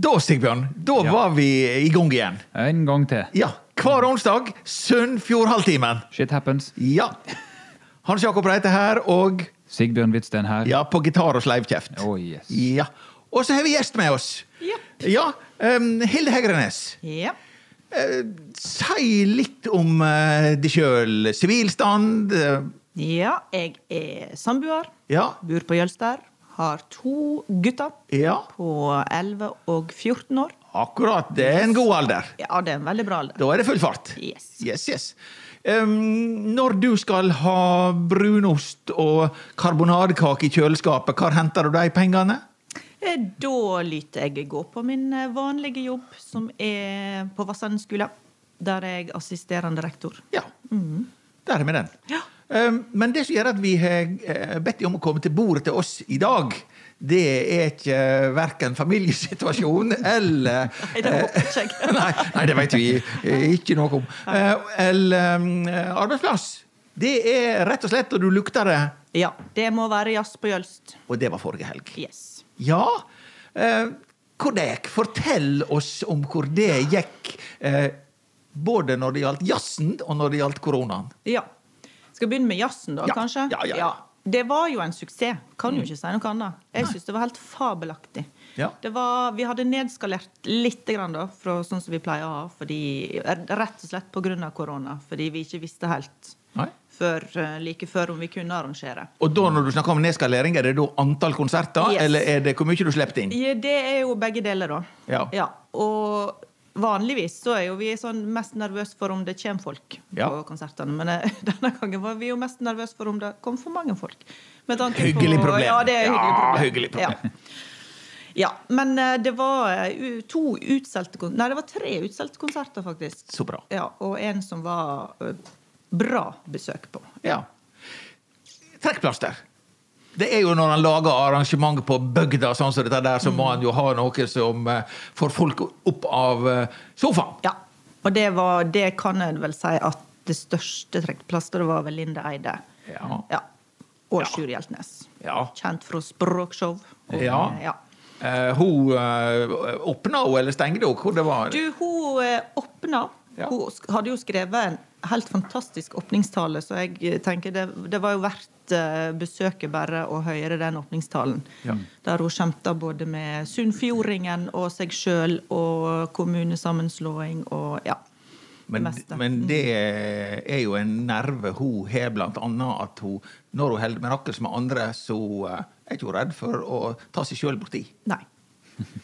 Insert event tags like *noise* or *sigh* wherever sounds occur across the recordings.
Da, Sigbjørn, da Ja. var vi i gang igjen. En gang til. Ja, Hver onsdag Sunnfjordhalvtimen. Shit happens. Ja. Hans Jakob Reite her, og Sigbjørn Hvitsten her. ja, på gitar og sleivkjeft. Oh, yes. Ja. Og så har vi gjest med oss. Ja, um, Hilde Hegrenes. Ja. Uh, si litt om uh, deg sjøl. Sivilstand. Uh. ja, jeg er samboer. ja. Bor på Jølster. Har to gutter Ja, på 11 og 14 år. akkurat. Det er en god alder. Ja, det er en veldig bra alder. Da er det full fart. Yes. Yes, yes. Når du skal ha brunost og karbonadekake i kjøleskapet, hvor henter du de pengene? Eh, Da lyter jeg gå på min eh, vanlige jobb, som er på Vassanden skole. Der er jeg assisterende rektor. Ja. Der er vi den. Ja. Men det som gjør at vi har eh, bedt deg om å komme til bordet til oss i dag, det er ikke uh, verken familiesituasjon *laughs* eller Nei, det håper ikke *laughs* nei, nei, det vet vi eh, ikke noe om. Eh, eller um, arbeidsplass. Det er rett og slett, og du lukter det, Ja, det må være jazz på Jølst. og det var forrige helg. Yes. Ja. Eh, hvor det gikk? Fortell oss om hvor det gikk. Eh, både når det gjaldt jazzen, og når det gjaldt koronaen. Ja. Skal vi begynne med jazzen, da, Ja, kanskje? ja, ja, ja. Det var jo en suksess. Kan jo ikke si noe annet. Jeg syns det var helt fabelaktig. Ja. Det var, vi hadde nedskalert litt grann da, fra sånn som vi pleier å ha, fordi, rett og slett pga. korona. Fordi vi ikke visste helt før, eh, like før om vi kunne arrangere. Og da når du snakker om nedskalering, er det da antall konserter, Yes. eller er det hvor mye du slipper inn? Ja, det er jo begge deler, da. Ja. Ja. Og vanligvis så er jo vi sånn mest nervøse for om det kommer folk Ja. på konsertene. Men eh, *laughs* denne gangen var vi jo mest nervøse for om det kom for mange folk. Hyggelig på- problem. Ja, det er hyggelig Ja, problem. hyggelig problem. Ja. Ja, men eh, det var eh, to utsolgte Nei, det var tre utsolgte konserter, faktisk. Så bra. Ja, og en som var bra besøk på. Ja. Trekkplaster. Det er jo når han lager arrangement på bygda, sånn som dette der, så må han jo ha noe som eh, får folk opp av eh, sofaen. Ja, og det var Det kan jeg vel si at det største trekkplasteret var vel Linde Eide. Ja. Ja. Og Ja. Sjur Hjeltnes. Ja. Kjent fra språkshow. Og, Ja. ja. Uh, hun uh, åpna hun, eller stengte hun? Hvor det var? Du, hun uh, åpna. Ja. Hun hadde jo skrevet en helt fantastisk åpningstale, så jeg eh, tenker det, det var jo verdt eh, besøket bare å høre den åpningstalen. Ja. Der hun skjemta både med sunnfjordingen og seg sjøl og kommunesammenslåing og ja. Men, det men det er jo en nerve hun har, blant annet at hun, når hun holder mirakels med andre, så er er ikke hun redd for å ta seg sjøl borti. Nei.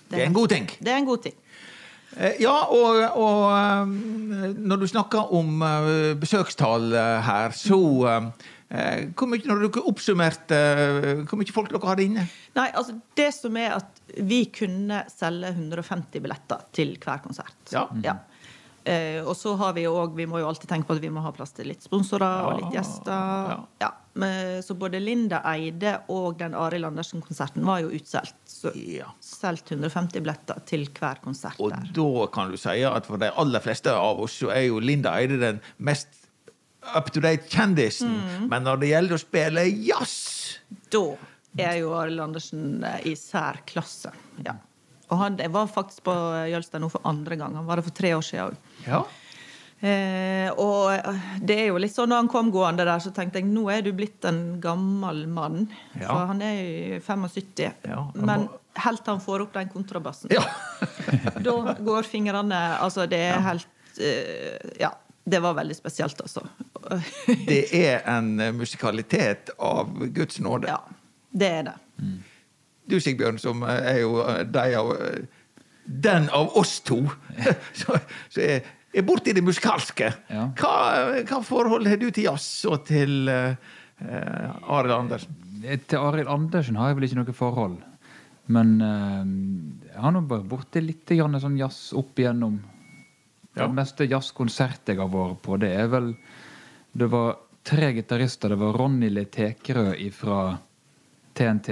Det er en god ting. Det er en god ting. Eh, Ja, og, og eh, når du snakker om eh, besøkstall her, så hvor mye, Når dere oppsummerte hvor mye folk dere hadde inne? Nei, altså det som er at vi kunne selge 150 billetter til hver konsert. Ja. Eh, og så har vi jo òg Vi må jo alltid tenke på at vi må ha plass til litt sponsorer og litt gjester. Ja. Ja. Men, så både Linda Eide og den Arild Andersen-konserten var jo utsolgt. Så Ja. solgt 150 billetter til hver konsert Og der. da kan du si at for de aller fleste av oss så er jo Linda Eide den mest up to date kjendisen. Mm. Men når det gjelder å spille jazz Da er jo Arild Andersen eh, i særklasse. Ja. Og han jeg var faktisk på Jølster nå for andre gang. Han var det for tre år siden òg. ja. Eh, og det er jo litt sånn når han kom gående der, så tenkte jeg nå er du blitt en gammel mann. Ja. For han er jo 75. Ja, han men må- helt til han får opp den kontrabassen, ja. *laughs* da går fingrene Altså, det er helt eh, Ja. Det var veldig spesielt, altså. Det er en eh, musikalitet av Guds nåde. ja. Det er det. Du, Sigbjørn, som er jo eh, de av, eh, den av oss to *laughs* så, så er, er borti det musikalske. Ja. Hva, hva forhold har du til jazz og til uh, Arild Andersen? Eh, Til Arild Andersen har jeg vel ikke noe forhold. Men uh, jeg har nå bare borti litt grann sånn jazz opp igjennom. Ja. Det meste jazzkonsert jeg har vært på, det er vel Det var tre gitarister. Det var Ronny Le Tekerø fra TNT.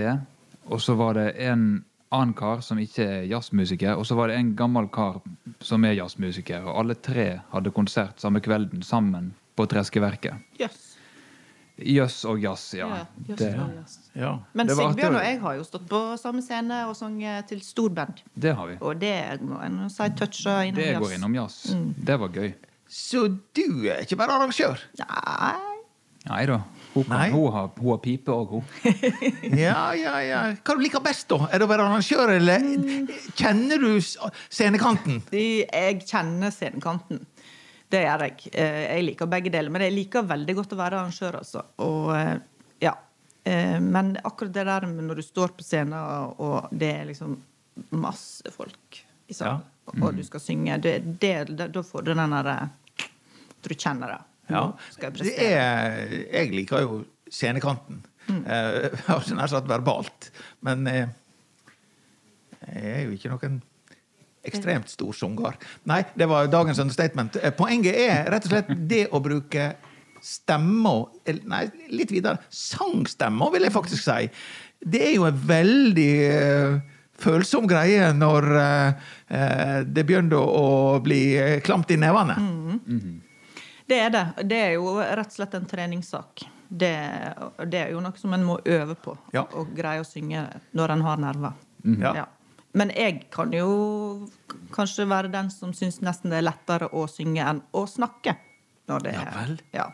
Og så var det en annen kar som ikke er jazzmusiker, og så var det en gammel kar som er jazzmusiker. Og alle tre hadde konsert samme kvelden sammen på Treskeverket. Jøss. Jøss og jazz, ja. Ja, det, og jøss. Ja. Men Det Sigbjørn og jeg har jo stått på samme scene og sunget til storband. det har vi. Og det må en si toucha innom Det går innom jazz. Mm. Det var gøy. Så du er ikke bare arrangør? Nei Nei da. Hun, kan, hun, har, hun har pipe òg, hun. *laughs* Ja, ja, ja. Hva du liker best, da? Er det å være arrangør, eller kjenner du scenekanten? Jeg kjenner scenekanten. Det gjør jeg. Eh, Jeg liker begge deler. Men jeg liker veldig godt å være arrangør, altså. Og eh, ja. Eh, Men akkurat det der med når du står på scenen, og det er liksom masse folk i salen, og du skal synge, det, det, det, da får du den derre Du kjenner det. Ja. Skal jeg er, jeg liker jo scenekanten. Eh, altså nær sagt verbalt. Men eh, jeg er jo ikke noen ekstremt stor sanger. Nei, det var dagens understatement. Eh, Poenget er rett og slett det å bruke stemmer eller, Nei, litt videre. Sangstemmer, vil jeg faktisk si. Det er jo en veldig uh, følsom greie når uh, eh, det begynner å bli klamt i nevene. Det er det. Det er jo rett og slett en treningssak. Det, det er jo noe som en må øve på. Ja. Å greie å synge når en har nerver. Ja. Ja. Men jeg kan jo kanskje være den som syns nesten det er lettere å synge enn å snakke. Når det Ja er, vel. Ja.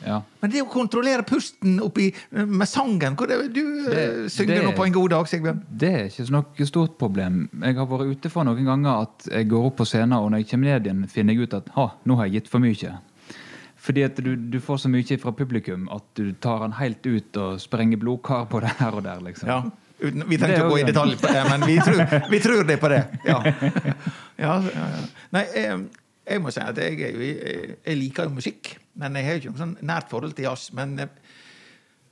Ja. Men det å kontrollere pusten oppi med sangen hvor det, Du eh, Det- synger det- nå på en god dag, Sigbjørn. Det er ikke noe stort problem. Jeg har vært ute for noen ganger at jeg går opp på scenen, og når jeg kommer ned igjen, finner jeg ut at ha, nå har jeg gitt for mye. Fordi at du, du får så mye fra publikum at du tar den helt ut og sprenger blodkar på *laughs* det her og der. liksom. Ja. Uten, vi trenger er ikke å gå i detalj på det, men vi tror, vi tror det på det. Ja. *laughs* Ja, ja. Nei, jeg, jeg må si at jeg, jeg, jeg liker jo musikk, men jeg har ikke noe sånn nært forhold til jazz. Men eh,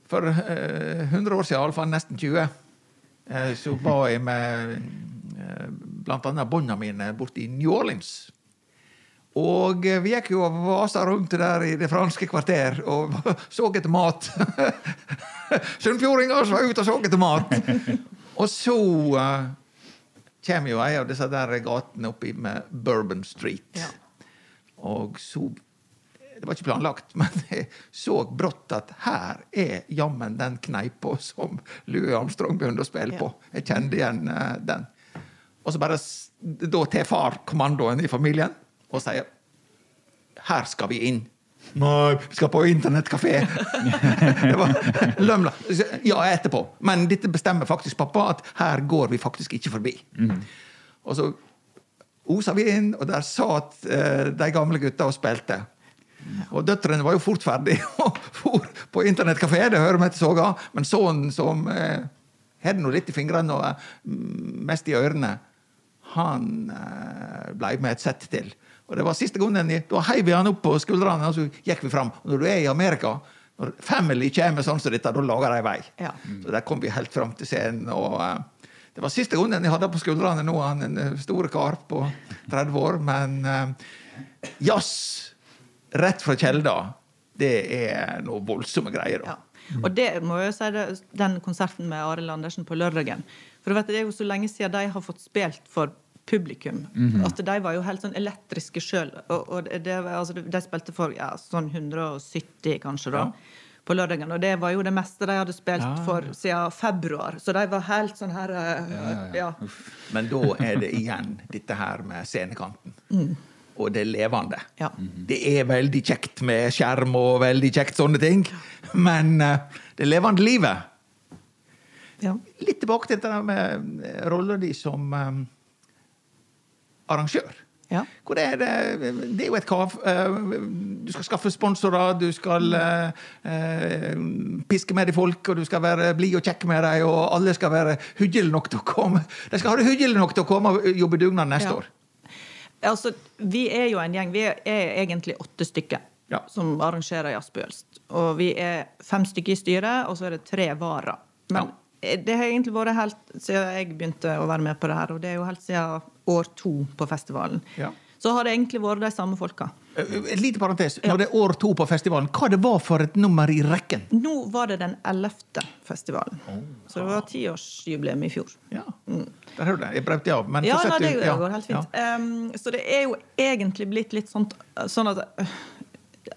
for eh, 100 år siden, iallfall nesten 20, eh, så var jeg med eh, blant annet båndene mine borte i New Orleans. Og eh, vi gikk jo og vasa rundt der i det franske kvarter og *laughs* så etter mat. *laughs* Sunnfjordinger var ute og så etter mat. Og så uh, kommer jo ei av disse der gatene oppi med Bourbon Street. Ja. Og så Det var ikke planlagt, *laughs* men jeg så brått at her er jammen den kneipa som Louis Armstrong begynte å spille Ja. på. Jeg kjente igjen uh, den. Og så bare da tar far kommandoen i familien og sier her skal vi inn. Nei, vi skal på internettkafé. *laughs* det var lømla. Ja, etterpå. Men dette bestemmer faktisk pappa, at her går vi faktisk ikke forbi. Og så osa vi inn, og der satt eh, de gamle gutta og spilte. Og døtrene var jo fort ferdig og for på internettkafé, det hører vi til soga. Men sønnen som eh, hadde nå litt i fingrene og eh, mest i ørene, han eh, ble med et sett til. Og det var siste gangen Da heiv vi han opp på skuldrene, og så gikk vi fram. Og når du er i Amerika, når family kommer sånn som dette, da lager de vei. Ja. Så der kom vi helt fram til scenen. og eh, Det var siste gangen jeg hadde på skuldrene. Nå han en stor store kar på 30 år. Men eh, jazz rett fra Kjelda, det er noe voldsomme greier. Ja. Og det må jeg si den konserten med Arild Andersen på lørdagen. For du vet, Det er jo så lenge siden de har fått spilt for publikum. At de var jo helt sånn elektriske sjøl. Og, og det, det, altså, de spilte for ja, sånn 170, kanskje, da. Ja. På lørdagen. Og det var jo det meste de hadde spilt Ja. for siden februar. Så de var helt sånn her uh, ja, Men da er det igjen dette her med scenekanten. Og det levende. Ja. Det er veldig kjekt med skjerm og veldig kjekt sånne ting, men det det levende livet ja. Litt tilbake til dette med eh, rolla di som eh, arrangør. ja. Er det, det er jo et kav. eh, Du skal skaffe sponsorer, du skal eh, eh, piske med de folk, og du skal være blid og kjekk med dem, og alle skal være hyggelige nok til å komme. De skal ha det hyggelig nok til å komme og jobbe dugnad neste Ja. år. Altså, vi er jo en gjeng. Vi er egentlig åtte stykker Ja. som arrangerer Jazz på Og vi er fem stykker i styret, og så er det tre varer. Men det har egentlig vært helt siden jeg begynte å være med på det her, og det er jo helt siden år to på festivalen. Ja. Så har det egentlig vært de samme folka. Eh, Et lite parentes. Når det er år to på festivalen, hva det var for et nummer i rekken? Nå var det den ellevte festivalen. Så det var tiårsjubileum i fjor. Ja, Der hører du det. Jeg brøt av. Men Mm. Ja, fortsett det går helt fint. Um, så det er jo egentlig blitt litt sånn, sånn at øh,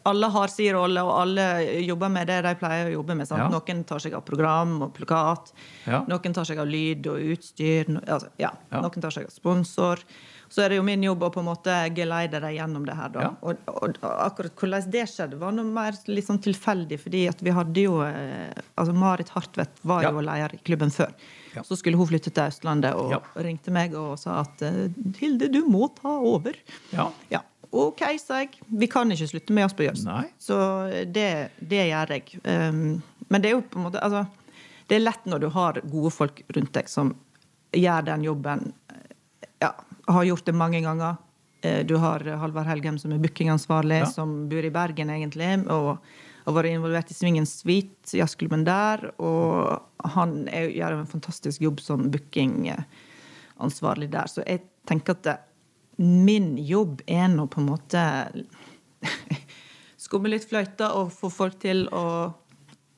alle har sin rolle, og alle jobber med det de pleier å jobbe med. Ja. Noen tar seg av program og plakat. Ja. Noen tar seg av lyd og utstyr. Altså, ja. Noen tar seg av sponsor. Så er det jo min jobb å på en måte geleide dem gjennom det her. Da. Ja. Og, og akkurat hvordan det skjedde, var noe mer litt sånn tilfeldig. fordi at vi hadde jo eh, altså Marit Hartvedt var jo leder i klubben før. Så skulle hun flytte til Østlandet og ringte meg og sa at eh, Hilde, du må ta over. Ja. Ja. OK, sa jeg. Vi kan ikke slutte med Jøss. Nei. Så det, det gjør jeg. Um, men det er jo på en måte altså, Det er lett når du har gode folk rundt deg som gjør den jobben. Ja, har gjort det mange ganger. Eh, Du har Halvard Helgem som er bookingansvarlig, Ja. som bor i Bergen, egentlig. og har vært involvert i Svingen Suite, jazzklubben der. Og han er, gjør en fantastisk jobb som bookingansvarlig der. Så jeg tenker at min jobb er nå på en måte *laughs* Skumme litt fløyta og få folk til å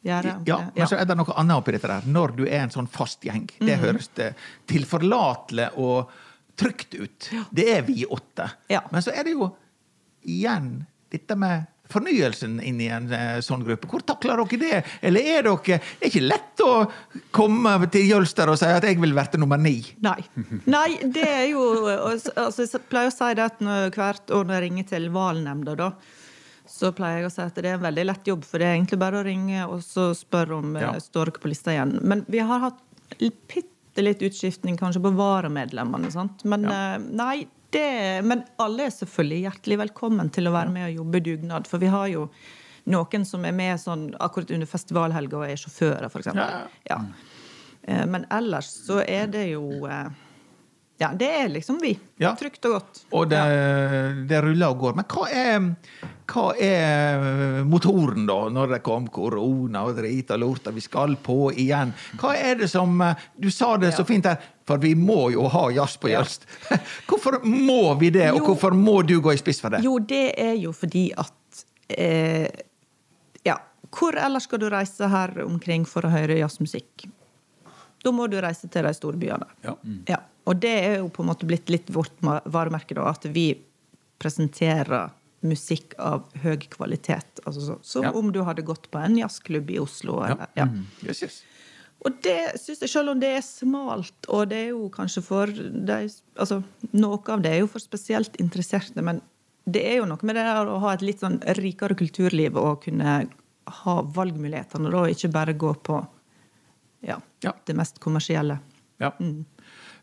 gjøre Ja, men så er det noe annet oppi dette der. Når du er en sånn fast gjeng. Det høres tilforlatelig og trygt ut. Det er vi åtte. Men så er det jo igjen dette med fornyelsen inn i en eh, sånn gruppe. Hvor takler dere det? Eller er dere Det er ikke lett å komme til Jølster og si at 'jeg vil være nummer ni'. Nei. Nei, det er jo altså, Jeg pleier å si det at når, hvert år når jeg ringer til valnemnda, da, så pleier jeg å si at det er en veldig lett jobb, for det er egentlig bare å ringe og så spørre om Ja. ja. står dere på lista igjen. Men vi har hatt bitte litt utskiftning kanskje på varamedlemmene. sant? Men Ja. eh, nei, det, men alle er selvfølgelig hjertelig velkommen til å være med og jobbe dugnad. For vi har jo noen som er med sånn akkurat under festivalhelga og er sjåfører, f.eks. Ja, Ja. Eh, Men ellers så er det jo eh, Ja, det er liksom vi. Ja. Trygt og godt. Og det, det ruller og går. Men hva er, hva er motoren, da, når det kom korona og drit og lort, og vi skal på igjen? Hva er det som Du sa det så fint her, for vi må jo ha jazz på Ja. *laughs* Hvorfor må vi det, og Jo. hvorfor må du gå i spiss for det? Jo, det er jo fordi at eh, Ja, hvor ellers skal du reise her omkring for å høre jazzmusikk? Da må du reise til de store byene. Ja. Ja, og det er jo på en måte blitt litt vårt varemerke, da, at vi presenterer musikk av høy kvalitet. Altså, så, som Ja. om du hadde gått på en jazzklubb i Oslo. Ja. Eller, ja. Yes, yes. Og det syns jeg, selv om det er smalt, og det er jo kanskje for de, altså, Noe av det er jo for spesielt interesserte, men det er jo noe med det å ha et litt sånn rikere kulturliv og kunne ha valgmulighetene, da, ikke bare gå på ja, Ja. det mest kommersielle. Ja. Eh,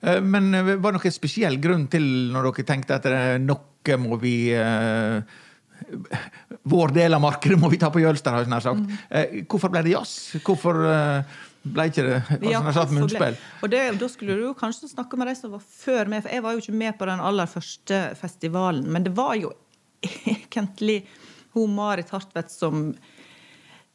Men eh, var det noen spesiell grunn til når dere tenkte at eh, noe må vi eh, Vår del av markedet må vi ta på Jølster, har jeg nær sagt. Eh, Hvorfor ble det jazz? Hvorfor eh, ble ikke det altså, Ja, munnspill? Og det, Da skulle du kanskje snakke med de som var før meg, for jeg var jo ikke med på den aller første festivalen. Men det var jo egentlig hun Marit Hartvedt som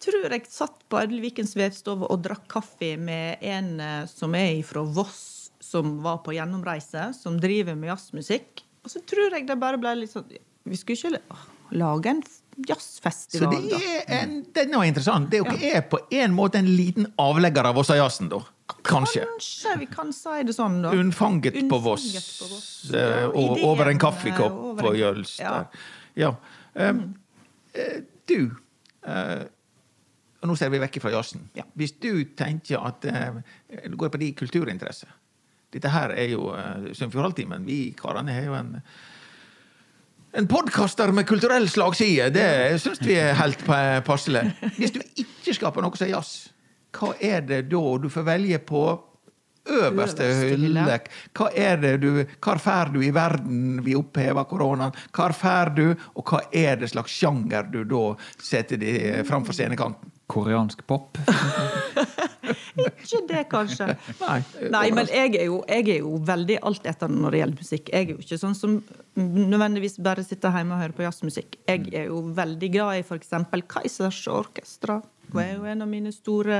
tror jeg satt på Edelvikens vevstove og drakk kaffe med en eh, som er fra Voss, som var på gjennomreise, som driver med jazzmusikk. Og så tror jeg det bare ble litt sånn Vi skulle ikke la- lage en jazzfestival. Så det er, en, den er interessant. Det er på en måte en liten avlegger av Vossajazzen, da. Kanskje. Kanskje vi kan si det sånn, da. Unnfanget på Voss. På Voss. eh, Ja, og over en eh, kaffekopp over på Jøls. Jølster. Ja. Ja. Um, eh, du uh, og Nå ser vi vekk fra jazzen. Ja. Hvis du tenker at uh, Du går på de kulturinteresser Dette her er jo uh, Sunnfjordhalvtimen. Vi karene har jo en en podkaster med kulturell slagside, det syns vi er helt passelig. Hvis du ikke skal på noe som er jazz, hva er det da du får velge på øverste hylle. Hva er det du Hvor fær du i verden vi opphever koronaen? Hvor fær du, og hva er det slags sjanger du da setter de framfor scenekanten? Koreansk pop. *laughs* Ikke det, kanskje. *laughs* Nei, Nei, men jeg er, jo, jeg er jo veldig altetende når det gjelder musikk. Jeg er jo ikke sånn som nødvendigvis bare sitter hjemme og hører på jazzmusikk. Jeg er jo veldig glad i f.eks. Kaizers Orkestra. Hun er jo en av mine store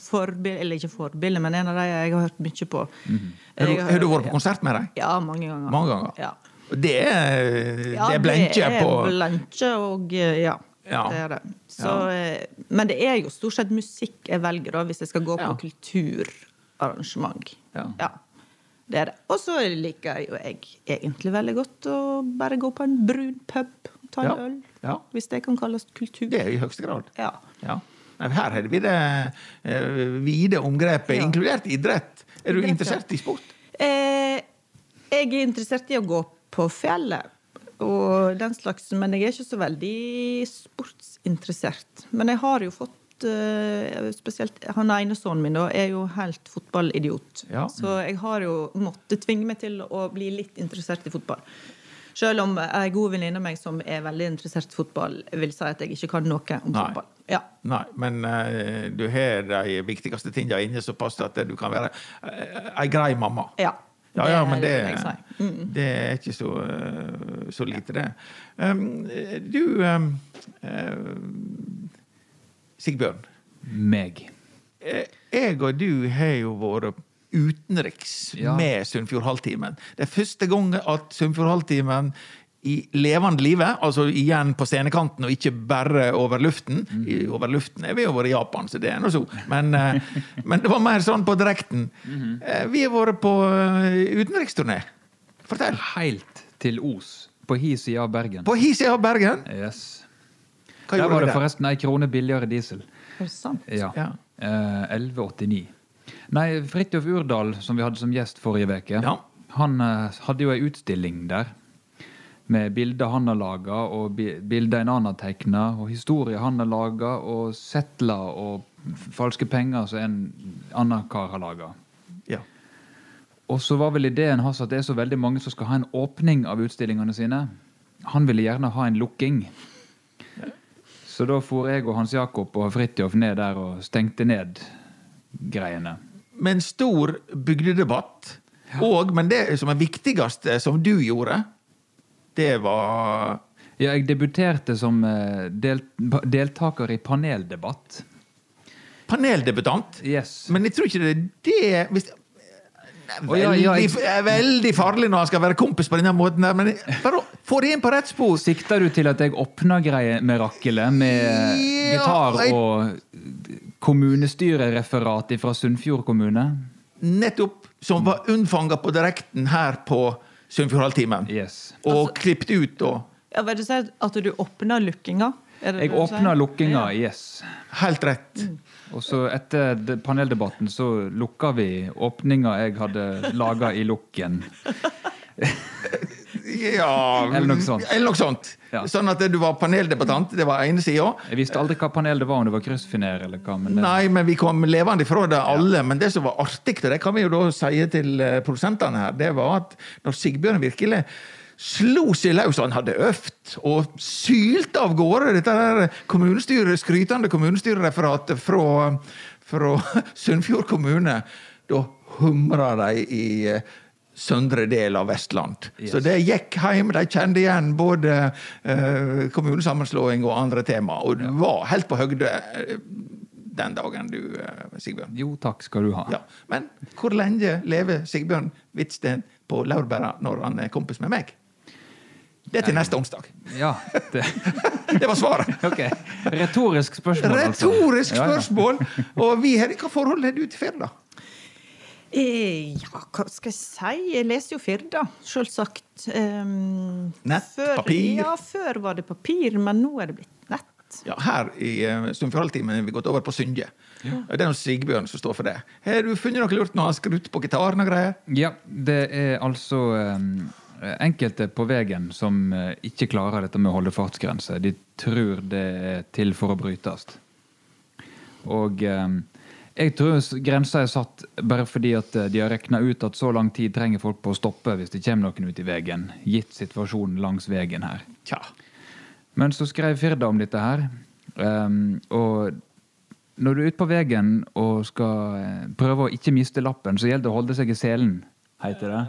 forbilder Eller ikke forbilder, men en av de jeg har hørt mye på. Har du, har du vært på konsert med dem? Ja, mange ganger. Mange ganger? Ja. Det er, Ja, det er blenkje på Det er blenkje og ja. Ja. Det det. Så, ja. Men det er jo stort sett musikk jeg velger da, hvis jeg skal gå på Ja. kulturarrangement. Ja. Det er det. Og så liker jo jeg egentlig veldig godt å bare gå på en brun pub og ta en øl. Ja. Hvis det kan kalles kultur. Det er i høyeste grad. Ja. Ja. Nei, Her har vi det eh, vide omgrepet, inkludert idrett. Er du interessert i sport? Eh, jeg er interessert i å gå på fjellet og den slags, men jeg er ikke så veldig sportsinteressert. Men jeg har jo fått eh, Spesielt han ene sønnen min da, er jo helt fotballidiot. Ja. Så jeg har jo måttet tvinge meg til å bli litt interessert i fotball. Selv om ei god venninne av meg som er veldig interessert i fotball, vil si at jeg ikke kan noe om Nei. fotball. Ja. Nei, men uh, du har de viktigste tingene inne såpass at du kan være uh, ei grei mamma. ja. Ja, ja, men det. Mm. det er ikke så, eh, så lite, det. Um, du um, eh, Sigbjørn. Meg. eh, Jeg og du har jo vært utenriks Ja. med Sunnfjordhalvtimen. Det er første gang at Sunnfjordhalvtimen i levende livet, altså igjen på scenekanten og ikke bare over luften. I, over luften er vi jo vært i Japan, så det er nå så. Men, eh, men det var mer sånn på direkten. Eh, Vi har vært på eh, utenriksturné. Fortell. Helt til Os, på hi side av Bergen. På hi side av Bergen. Yes. Hva Der var det der? forresten ei krone billigere diesel. Er det sant? Ja. Ja. Eh, 11,89. Nei, Fridtjof Urdal, som vi hadde som gjest forrige uke, Ja. han eh, hadde jo ei utstilling der. Med bilder han har laga, og bilder en annen har tegna, og historier han har laga, og settler og falske penger som en annen kar har laga. Ja. Og så var vel ideen hans at det er så veldig mange som skal ha en åpning av utstillingene sine. Han ville gjerne ha en lukking. Så da for jeg og Hans Jakob og Fridtjof ned der og stengte ned greiene. Med en stor bygdedebatt. Og, men det som er viktigste som du gjorde, det var Ja, jeg debuterte som delt, deltaker i paneldebatt. paneldebutant. Yes. Men jeg tror ikke det er det hvis, er ja, ja, jeg- er veldig farlig når han skal være kompis på denne måten. der, Men bare få det inn på rett spor. Sikter du til at jeg åpna greiemirakelet med Ja, gitar jeg- og kommunestyrereferat fra Sunnfjord kommune? Nettopp. Som var unnfanga på direkten her på Sunnfjordhalvtimen. Yes. Og klippet ut da. Ja, vil du si at du åpna lukkinga? Er det Jeg det du sier? åpna lukkinga, Ja. yes. Helt rett. Og så etter paneldebatten så lukka vi åpninga jeg hadde laga i lukken. *laughs* Ja Eller noe sånt. Eller noe sånt. Ja. Sånn at du var paneldebattant, det var ene sida. Jeg visste aldri hva panel det var, om det var kryssfiner eller hva. Men det, Nei, men vi kom levende ifra det alle. Men det som var artig, og det kan vi jo da si til eh, produsentene her, det var at når Sigbjørn virkelig slo seg løs, han hadde øvd og sylte av gårde dette der kommunestyre, skrytende kommunestyrereferatet fra, fra *laughs* Sunnfjord kommune, da humra de i eh, søndre del av Vestland. Yes. Så det gikk hjem. De kjente igjen både eh, kommunesammenslåing og andre tema. Og du var helt på høgde eh, den dagen, du, eh, Sigbjørn. Jo, takk skal du ha. Ja. Men hvor lenge lever Sigbjørn Hvitsten på laurbæra når han er kompis med meg? Det er til neste onsdag. Ja, det, *laughs* Det var svaret. *laughs* Okay. Retorisk spørsmål, altså. Retorisk Ja, ja. spørsmål! Og vi her, hva forhold har du til Firda? Eh, Ja, hva skal jeg si? Jeg leser jo Firda, selvsagt. Um, Nett, før, papir? Ja, før var det papir, men nå er det blitt nett. Ja, her i uh, Sunnfjordhalvtimen har vi gått over på Synje. Det er noe Sigbjørn som står for det. Har du funnet noe lurt når han skrudd på gitaren og greier? Ja, det er altså um, enkelte på veien som eh, ikke klarer dette med å holde fartsgrense. De tror det er til for å brytes. Og um, jeg tror grensa er satt bare fordi at eh, de har regna ut at så lang tid trenger folk på å stoppe hvis det kommer noen ut i veien, gitt situasjonen langs veien her. Tja. Men så skrev Firda om dette her. Um, og når du er ute på veien og skal eh, prøve å ikke miste lappen, så gjelder det å holde seg i selen, heter det.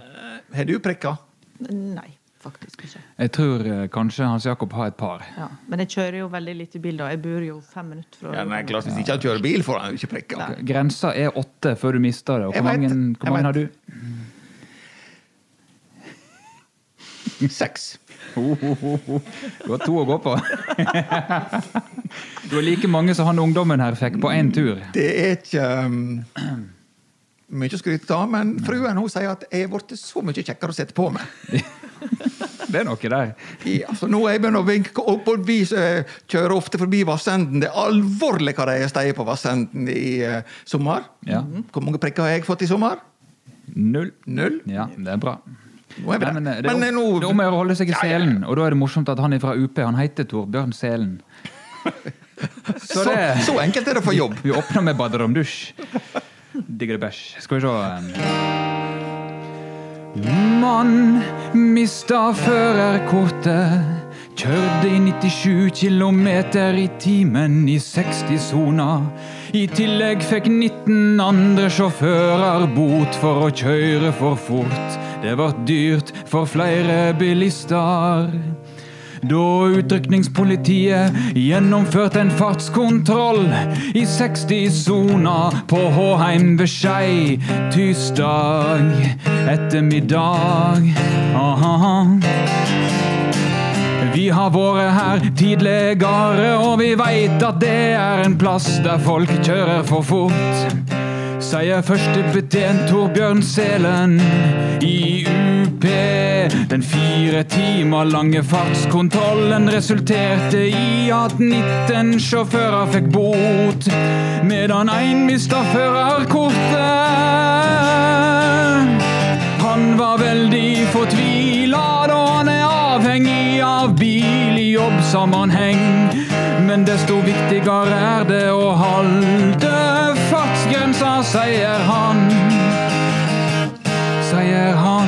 Har du prikka? Nei, faktisk ikke. Jeg tror eh, kanskje Hans Jakob har et par. Ja. Men jeg kjører jo veldig lite bil, da. Jeg bor jo fem minutter fra Ja, nei, klart Hvis ikke han kjører bil, får han jo ikke prikker. Okay. Grensa er åtte før du mister det. Og hvor vet mange, hvor mange har du? Seks. *laughs* Du har to å gå på. *laughs* Du har like mange som han ungdommen her fikk på én tur. Det er ikke um, mye å skryte av, men fruen hun sier at jeg er blitt så mye kjekkere å sette på meg. *laughs* Det er noe der. Ja, så nå er jeg begynt å vinke opp, og vi kjører ofte forbi Vassenden. Det er alvorlig hva de har steiet på Vassenden i uh, sommer. Ja. Hvor mange prikker har jeg fått i sommer? Null. Null. Ja, det er bra. Nå er vi Nei, der. men eh, det, er Men, om, eh, nå det er om å holde seg i selen. Og da er det morsomt at han er fra UP. Han heter Torbjørn Selen. *laughs* Så så, det så enkelt er det å få jobb. Vi åpner med baderomdusj. Digger det bæsj. Skal vi se. Mann mista førerkortet. Kjørte i 97 km i timen i 60-sona. I tillegg fikk 19 andre sjåfører bot for å kjøre for fort. Det ble dyrt for flere bilister. Da utrykningspolitiet gjennomførte en fartskontroll i 60-sona på Håheim ved Skei tirsdag ettermiddag. Aha. Vi har vært her tidligere, og vi veit at det er en plass der folk kjører for fort. Sier førstebetjent Torbjørn Selen i UP. Den fire timer lange fartskontrollen resulterte i at 19 sjåfører fikk bot, medan én mista førerkortet. Han var veldig fortvila da han er avhengig av bil i jobbsammenheng. Men desto viktigere er det å holde fartsgrensa, sier han. Sier han.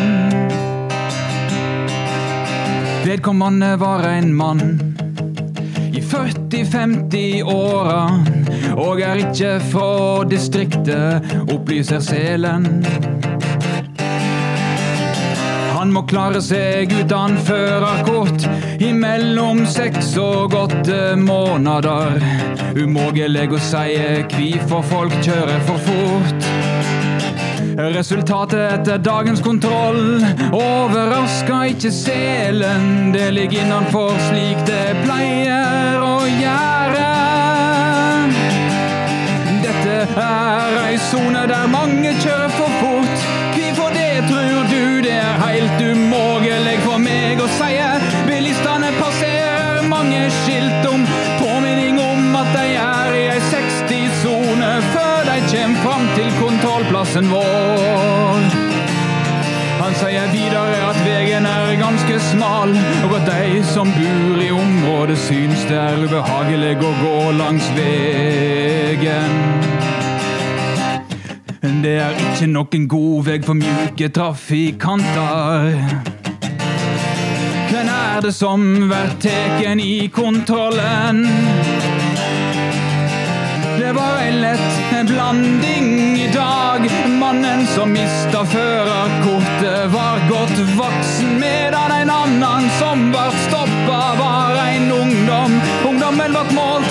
Vedkommende var en mann i 40-50-åra og er ikke fra distriktet, opplyser Selen. Han må klare seg uten førerkort i mellom seks og åtte måneder. Umulig å si hvorfor folk kjører for fort. Resultatet etter dagens kontroll overraska ikke selen. Det ligger innenfor slik det pleier å gjøre. Dette er ei sone der mange kjører for fort. Hvorfor det, tror du? Det er helt umulig kontrollplassen vår. Han sier videre at veien er ganske smal, og at de som bor i området syns det er ubehagelig å gå langs veien. Det er ikke noen god vei for mjuke trafikanter. Hvem er det som blir tatt i kontrollen? Det var ei lett blanding i dag. Mannen som mista førerkortet, var godt voksen, medan en annen som var stoppa, var en ungdom. Ungdommen ble målt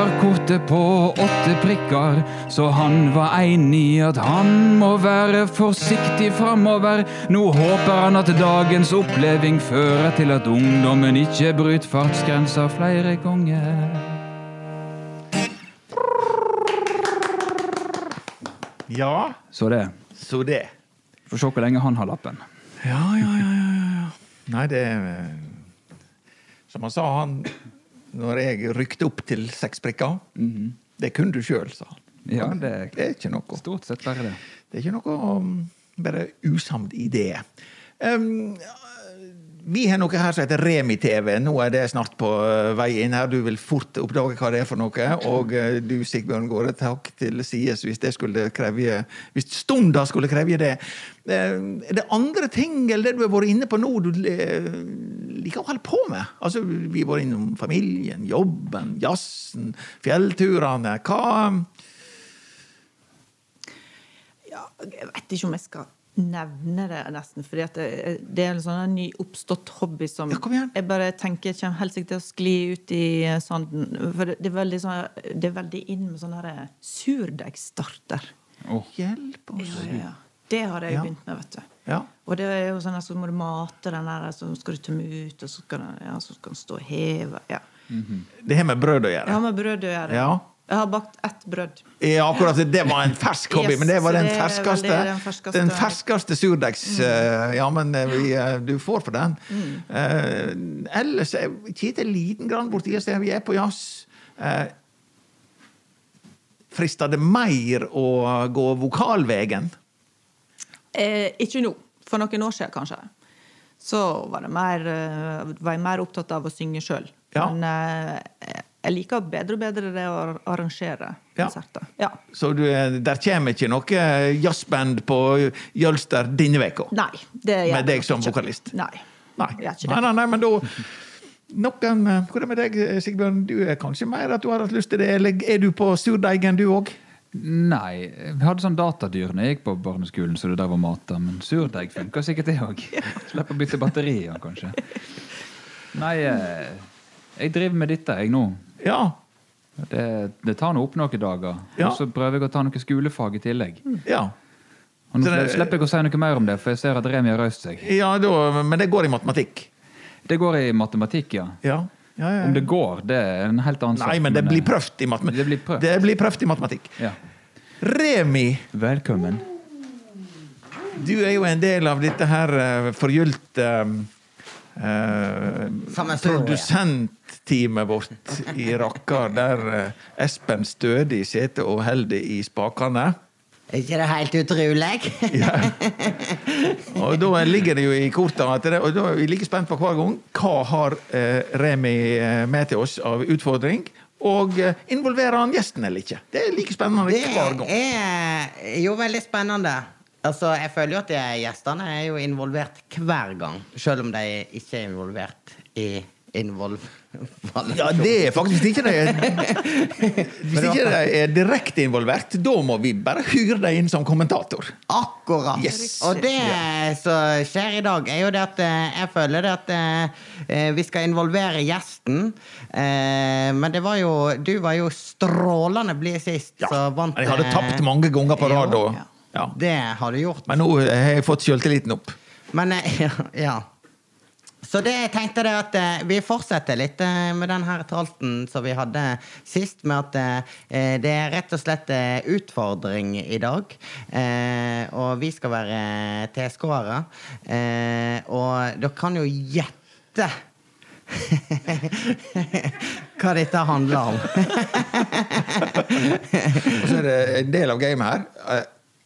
førerkortet på åtte prikker, så han var enig i at han må være forsiktig framover. Nå håper han at dagens oppleving fører til at ungdommen ikke bryter fartsgrensa flere ganger. Ja, Så det. så det. Får se hvor lenge han har lappen. Ja, ja, ja, ja, ja. Nei, det er... Som han sa, han Når jeg rykte opp til seks prikker Det kunne du sjøl, sa han. Ja, det det er ikke noe. Stort sett bare det. Det er ikke noe um, bare usamd det Um, vi har noe her som heter Remi-TV. Nå er det snart på uh, vei inn her. Du vil fort oppdage hva det er for noe. Og uh, du, Sigbjørn, Gaare, takk til sides hvis det skulle kreve Hvis stunda skulle kreve det. Uh, er det andre ting eller det du har vært inne på nå, du liker å holde på med? Altså, Vi har vært innom familien, jobben, jazzen, fjellturene. Hva Ja, jeg vet ikke om jeg skal nevne det, nesten. fordi det, det er en sånn ny oppstått hobby som Ja, kom igjen. jeg bare tenker kommer helt sikkert til å skli ut i sanden. For det, det, er, veldig sånn, det er veldig inn med sånn her surdeigstarter. Oh. Hjelp oss. Ja, ja, ja. Det har jeg Ja. begynt med, vet du. Ja. Og det er jo sånn at så må du mate den der, så skal du tømme ut, og så skal den, ja, så skal den stå og heve. Ja. Det har med brød å gjøre. gjøre. har med brød å gjøre. Ja. Jeg har bakt ett brød. Ja, akkurat. Det var en fersk hobby, Yes, men det var den det er ferskeste. den ferskeste. Den ferskeste surdeigs... eh, Ja, men eh, vi, eh, du får for den. Eh, ellers er Kjetil liten grann borti der vi er på jazz. Uh, Frister det mer å gå vokalvegen? Eh, ikke nå. For noen år siden, kanskje. Så var, det mer, var jeg mer opptatt av å synge sjøl. Ja. Men eh, jeg liker bedre og bedre det å arrangere Ja. konserter. Ja. Så du, er- der kommer ikke noe jazzband på Jølster denne uka? Nei. Det gjør Med deg som ikke. vokalist? Nei. Nei. Nei, det. nei, nei, men da Noen, eh, Hvordan med deg, Sigbjørn? Du er kanskje mer at du har hatt lyst til det, eller er du på surdeigen, du òg? Nei, vi hadde sånn datadyr når jeg gikk på barneskolen, så det der var mat. Men surdeig funker sikkert det òg. *laughs* Slipper å bytte batterier, kanskje. Nei, eh, jeg driver med dette, jeg nå. Ja. Det, det tar nå opp noen dager. Ja. Og så prøver jeg å ta noe skolefag i tillegg. ja. Og nå det- slipper jeg å si noe mer om det, for jeg ser at Remi har røst seg. ja da, men det går i matematikk. Det går i matematikk, ja. Ja. Ja, ja, ja. Om det går, det er en helt annen sak. Nei, men det blir eh, prøvd i matematikk. Det blir prøvd. Det blir prøvd i matematikk. Ja. Remi, Velkommen. du er jo en del av dette her uh, forgylte Sammensuriet. produsentteamet vårt i Rakkar, der eh, Espen Stødig sitter og holder i spakene. Er ikke det helt utrolig? Ja. Og da ligger det jo i korta at det, og da er vi like spent på hver gang. Hva har eh, Remi eh, med til oss av utfordring? Og eh, involverer han gjesten eller ikke? Det er like spennende hver gang. Det er jo veldig spennende. Altså, jeg føler jo at gjestene er jo involvert hver gang, selv om de ikke er involvert i involv... Ja, det er faktisk ikke det. *laughs* Hvis ikke de er direkte involvert, da må vi bare hyre deg inn som kommentator. Akkurat. Yes. Og det som skjer i dag, er jo det at eh, jeg føler det at eh, vi skal involvere gjesten. Eh, men det var jo Du var jo strålende blid sist, Ja, så vant jeg hadde eh, tapt mange ganger på rad. da. Ja. Det har du gjort. Men nå har jeg fått sjøltilliten opp. Men eh, *laughs* ja, ja. Så det jeg tenkte det at eh, vi fortsetter litt eh, med den her tralten som vi hadde sist, med at eh, det er rett og slett eh, utfordring i dag. Eh, og vi skal være TSK-ere. Eh, og dere kan jo gjette *laughs* hva dette handler om. *laughs* Og så er det en del av gamet her.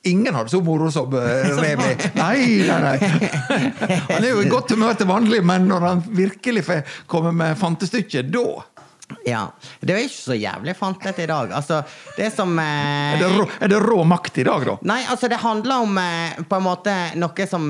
Ingen har det så moro som eh, *laughs* Remi. Nei, nei, nei. Han er jo i godt humør til vanlig, men når han virkelig får komme med fantestykket, da Ja. Det er ikke så jævlig fantete i dag. Altså, det som eh, er det, rå, er det rå makt i dag, da. Nei, altså det handler om eh, på en måte noe som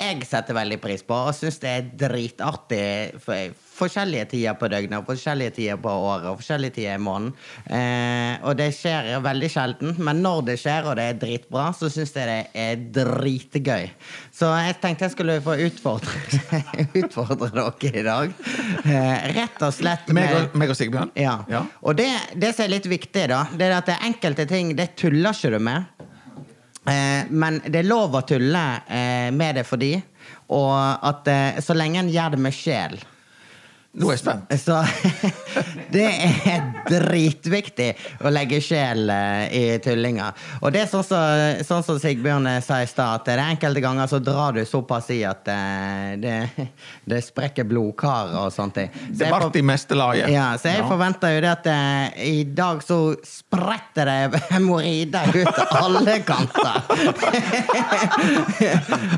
jeg setter veldig pris på, og syns det er dritartig. For, forskjellige tider på døgnet, forskjellige tider på året og forskjellige tider i måneden. Eh, og det skjer veldig sjelden, men når det skjer og det er dritbra, så syns jeg det er dritgøy. Så jeg tenkte jeg skulle få utfordre, *laughs* utfordre dere i dag. Eh, rett og slett Meg og, meg og Sigbjørn. ja. Ja. Og det, det som er litt viktig, da, det er at det er enkelte ting det tuller ikke du med. Eh, men det er lov å tulle eh, med det for de, og at eh, så lenge en gjør det med sjel. Nå er jeg spent. Så *laughs* det er dritviktig å legge sjel eh, i tullinga. Og det er sånn som sånn som Sigbjørn eh, sa i stad, at det er enkelte ganger så drar du såpass i at eh, det, *laughs* det sprekker blodkar og sånt. Så Det ble i meste laget. ja, så jeg Ja. forventer jo det at i dag så spretter det *laughs* hemoroider ut alle kanter.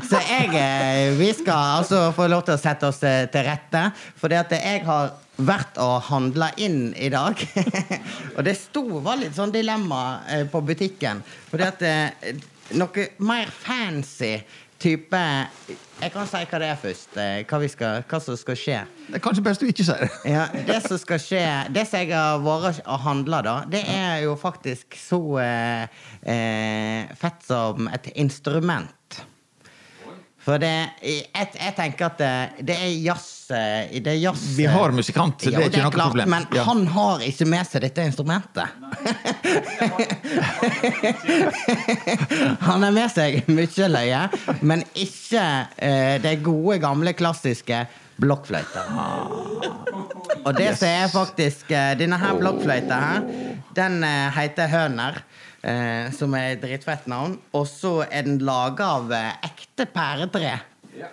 så jeg Vi skal altså få lov til å sette oss til rette, for det at jeg har vært og handla inn i dag. *laughs* og det sto var litt sånn dilemma eh, på butikken. Fordi at eh, noe mer fancy type Jeg kan si hva det er først. eh, Hva, vi skal, hva som skal skje. Det er kanskje best du ikke sier det. Ja, Det som skal skje Det som jeg har vært og handla, da, det er jo faktisk så eh, eh, fett som et instrument. For det, jeg, jeg tenker at det, det er jazz eh, det jazz Vi har musikant, så det er ikke noe klart, problem. Men Ja. han har ikke med seg dette instrumentet. han har med seg mye løye, men ikke eh, det gode, gamle, klassiske blokkfløyta. Og det som er faktisk eh, Denne her blokkfløyta her, den eh, heter Høner. Eh, som er et dritfett navn. Og så er den laga av eh, ekte pæretre.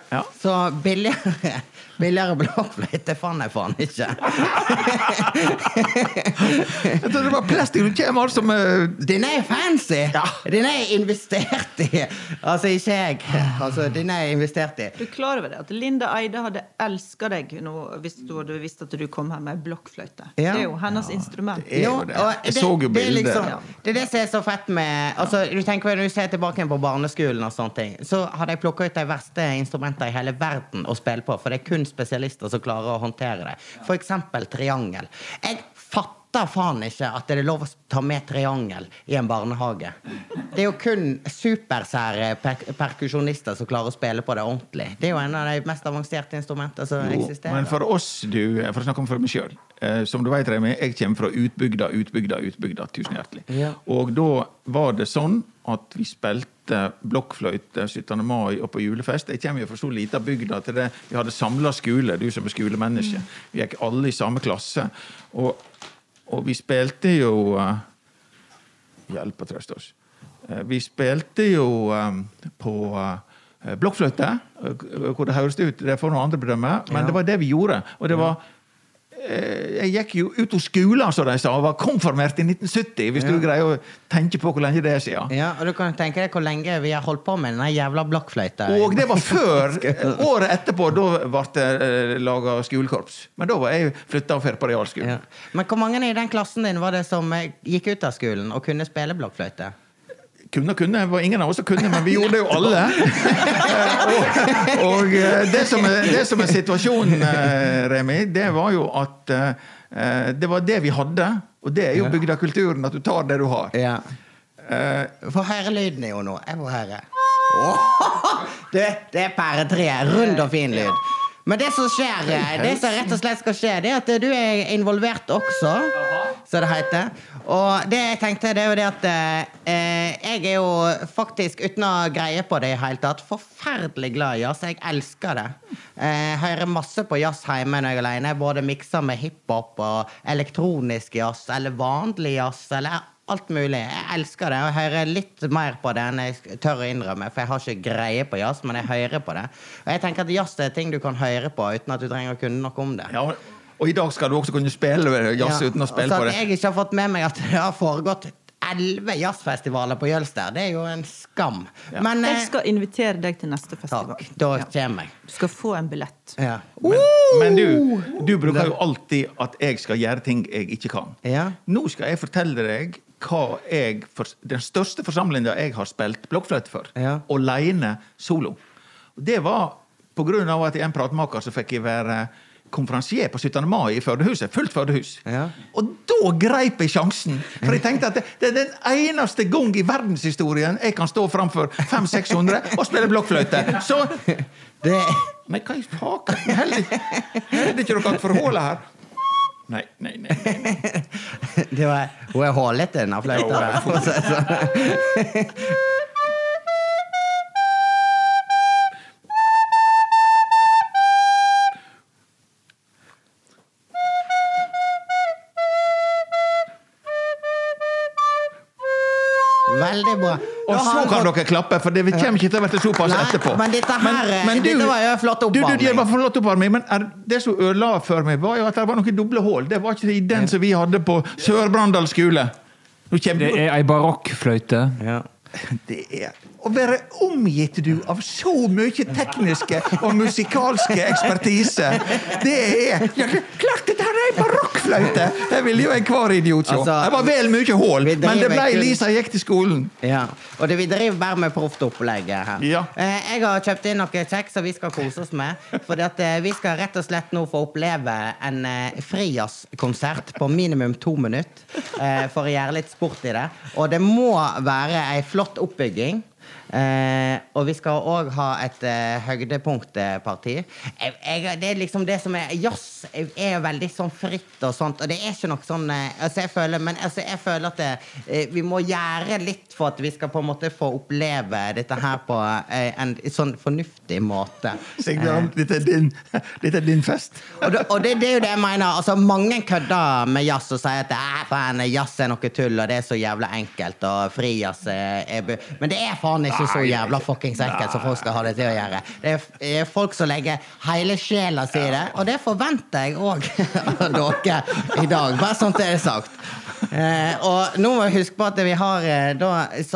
Ja. Så billigere, billigere blokkfløyte fant jeg faen ikke. *laughs* Jeg trodde det var plastikk. Du kommer altså med Den er fancy! Den er investert i. Altså, ikke jeg. Altså, den er investert i. Du er klar over det at Linda Eide hadde elska deg nå hvis du hadde visst at du kom her med blokkfløyte. Ja. Det er jo hennes instrument. er jo det. og Jeg så jo det, er bildet. liksom, det er det som er så fett med altså, du tenker Når du ser tilbake på barneskolen, og sånne ting så hadde jeg plukka ut de verste instrumentene i hele verden å spille på. For det er kun spesialister som klarer å håndtere det. Eksempel triangel. Jeg fatter faen ikke at det er lov å ta med triangel i en barnehage. Det er jo kun supersære per perkusjonister som klarer å spille på det ordentlig. Det er jo en av de mest avanserte instrumentene som Jo, eksisterer. Men for oss, du, for å snakke om for meg sjøl eh, Som du vet, Remi, jeg kommer fra utbygda, utbygda, utbygda. Tusen hjertelig. Ja. Og da var det sånn at vi spilte blokkfløyte 17. mai og på julefest. Jeg kommer jo fra så lita bygd at det, vi hadde samla skole, du som er skolemenneske. Vi gikk alle i samme klasse. Og, og vi spilte jo uh, Hjelp og trøst oss. Uh, vi spilte jo eh, på uh, blokkfløyte, hvor det høres ut. Det får noen andre bedømme, men Ja. det var det vi gjorde. Og det var Jeg gikk jo ut av skolen, som de sa, og var konfirmert i 1970, hvis du greier å tenke på hvor lenge det er siden. Ja, og du kan tenke deg hvor lenge vi har holdt på med den jævla blokkfløyta. Og det var før. *laughs* eh, Året etterpå da ble det eh, laga skolekorps. Men da var jeg flytta og ferdig på realskolen. Ja. Men hvor mange i den klassen din var det som eh, gikk ut av skolen og kunne spille blokkfløyte? Kunne og kunne. Det var ingen av oss som kunne, men vi gjorde det jo alle. *laughs* Og og eh, det, som er, det som er situasjonen, eh, Remi, det var jo at eh, det var det vi hadde. Og det er jo bygdekulturen, at du tar det du har. Ja. For Få er jo nå. Jeg må høre. *laughs* Oh, Det, det er pæretreet. Rund og fin lyd. Men det som skjer, det som rett og slett skal skje, det er at du er involvert også, som det heter. Og det jeg tenkte, det er jo det at eh, jeg er jo faktisk, uten å greie på det i hele tatt, forferdelig glad i jazz. Jeg elsker det. Eh, hører masse på jazz hjemme når jeg er alene. Både mikser med hiphop og elektronisk jazz, eller vanlig jazz, eller alt mulig. Jeg elsker det. Og jeg hører litt mer på det enn jeg tør å innrømme, for jeg har ikke greie på jazz, men jeg hører på det. Og jeg tenker at jazz er ting du kan høre på uten at du trenger å kunne noe om det. ja, og i dag skal du også kunne spille jazz Ja, uten å spille på at det. jeg ikke har fått med meg at det har foregått elleve jazzfestivaler på Jølster, det er jo en skam. Ja. Men Jeg eh, skal invitere deg til neste festival. takk, da Ja. kommer jeg. Du skal få en billett. Ja. Men, men du, du bruker jo alltid at jeg skal gjøre ting jeg ikke kan. Ja. Nå skal jeg fortelle deg hva jeg for, Den største forsamlinga jeg har spilt blokkfløyte for. Ja. aleine solo. Det var på grunn av at er en pratmaker, så fikk jeg være konferansier på 17. mai i Førdehuset. Fullt Førdehus. Ja. Og da greip jeg sjansen! For jeg tenkte at det, det er den eneste gang i verdenshistorien jeg kan stå framfor 500-600 og spille blokkfløyte. Så Det, Men hva i faken? Heller ikke dere forholdet her. Nei, nei, nei. nei. det var, hun er hålete, denne fløyta *laughs* *laughs* bra. Og så kan fått- dere klappe, for det kommer ikke til å bli såpass etterpå. men dette her, dette var jo flott Du, du, oppvarming. det var flott oppvarming, men er, det som ødela for meg, var jo at det var noen doble hull. Det var ikke i den som vi hadde på Sør-Brandal skole. Det er ei barokkfløyte. Ja. *laughs* det er å være omgitt du av så mye tekniske og musikalske ekspertise. Det er ja, Klart dette her er ei barokkfløyte! Det ville jo enhver idiot se. Altså, det var vel mye hull, men det ble kun- Lisa gikk til skolen. Ja, og det, vi driver bare med proft opplegg her. Ja. Eh, jeg har kjøpt inn noe kjeks som vi skal kose oss med. For eh, vi skal rett og slett nå få oppleve en eh, frijazzkonsert på minimum to minutter. For å gjøre litt sport i det. Og det må være ei flott oppbygging. Eh, og vi skal òg ha et eh, høydepunktparti. Jeg, jeg, det er liksom det som er Jazz er jo veldig sånn fritt og sånt, og det er ikke noe sånn eh, altså jeg føler, Men altså jeg føler at det, eh, vi må gjøre litt for at vi skal på en måte få oppleve dette her på eh, en sånn fornuftig måte. Sigbjørn, dette, din, dette er din fest. Og, det, og det, det er jo det jeg mener. Altså, mange kødder med jazz og sier at "Æ, jazz er noe tull, og det er så jævla enkelt, og frijazz er, er bu-" Men det er faen ikke så jævla fuckings enkelt som folk skal ha det til å gjøre. Det er, folk som legger hele sjela si i det, og det forventer jeg òg *laughs* av dere i dag. Bare sånn det er sagt. Eh, og nå må vi huske på at vi har eh, da,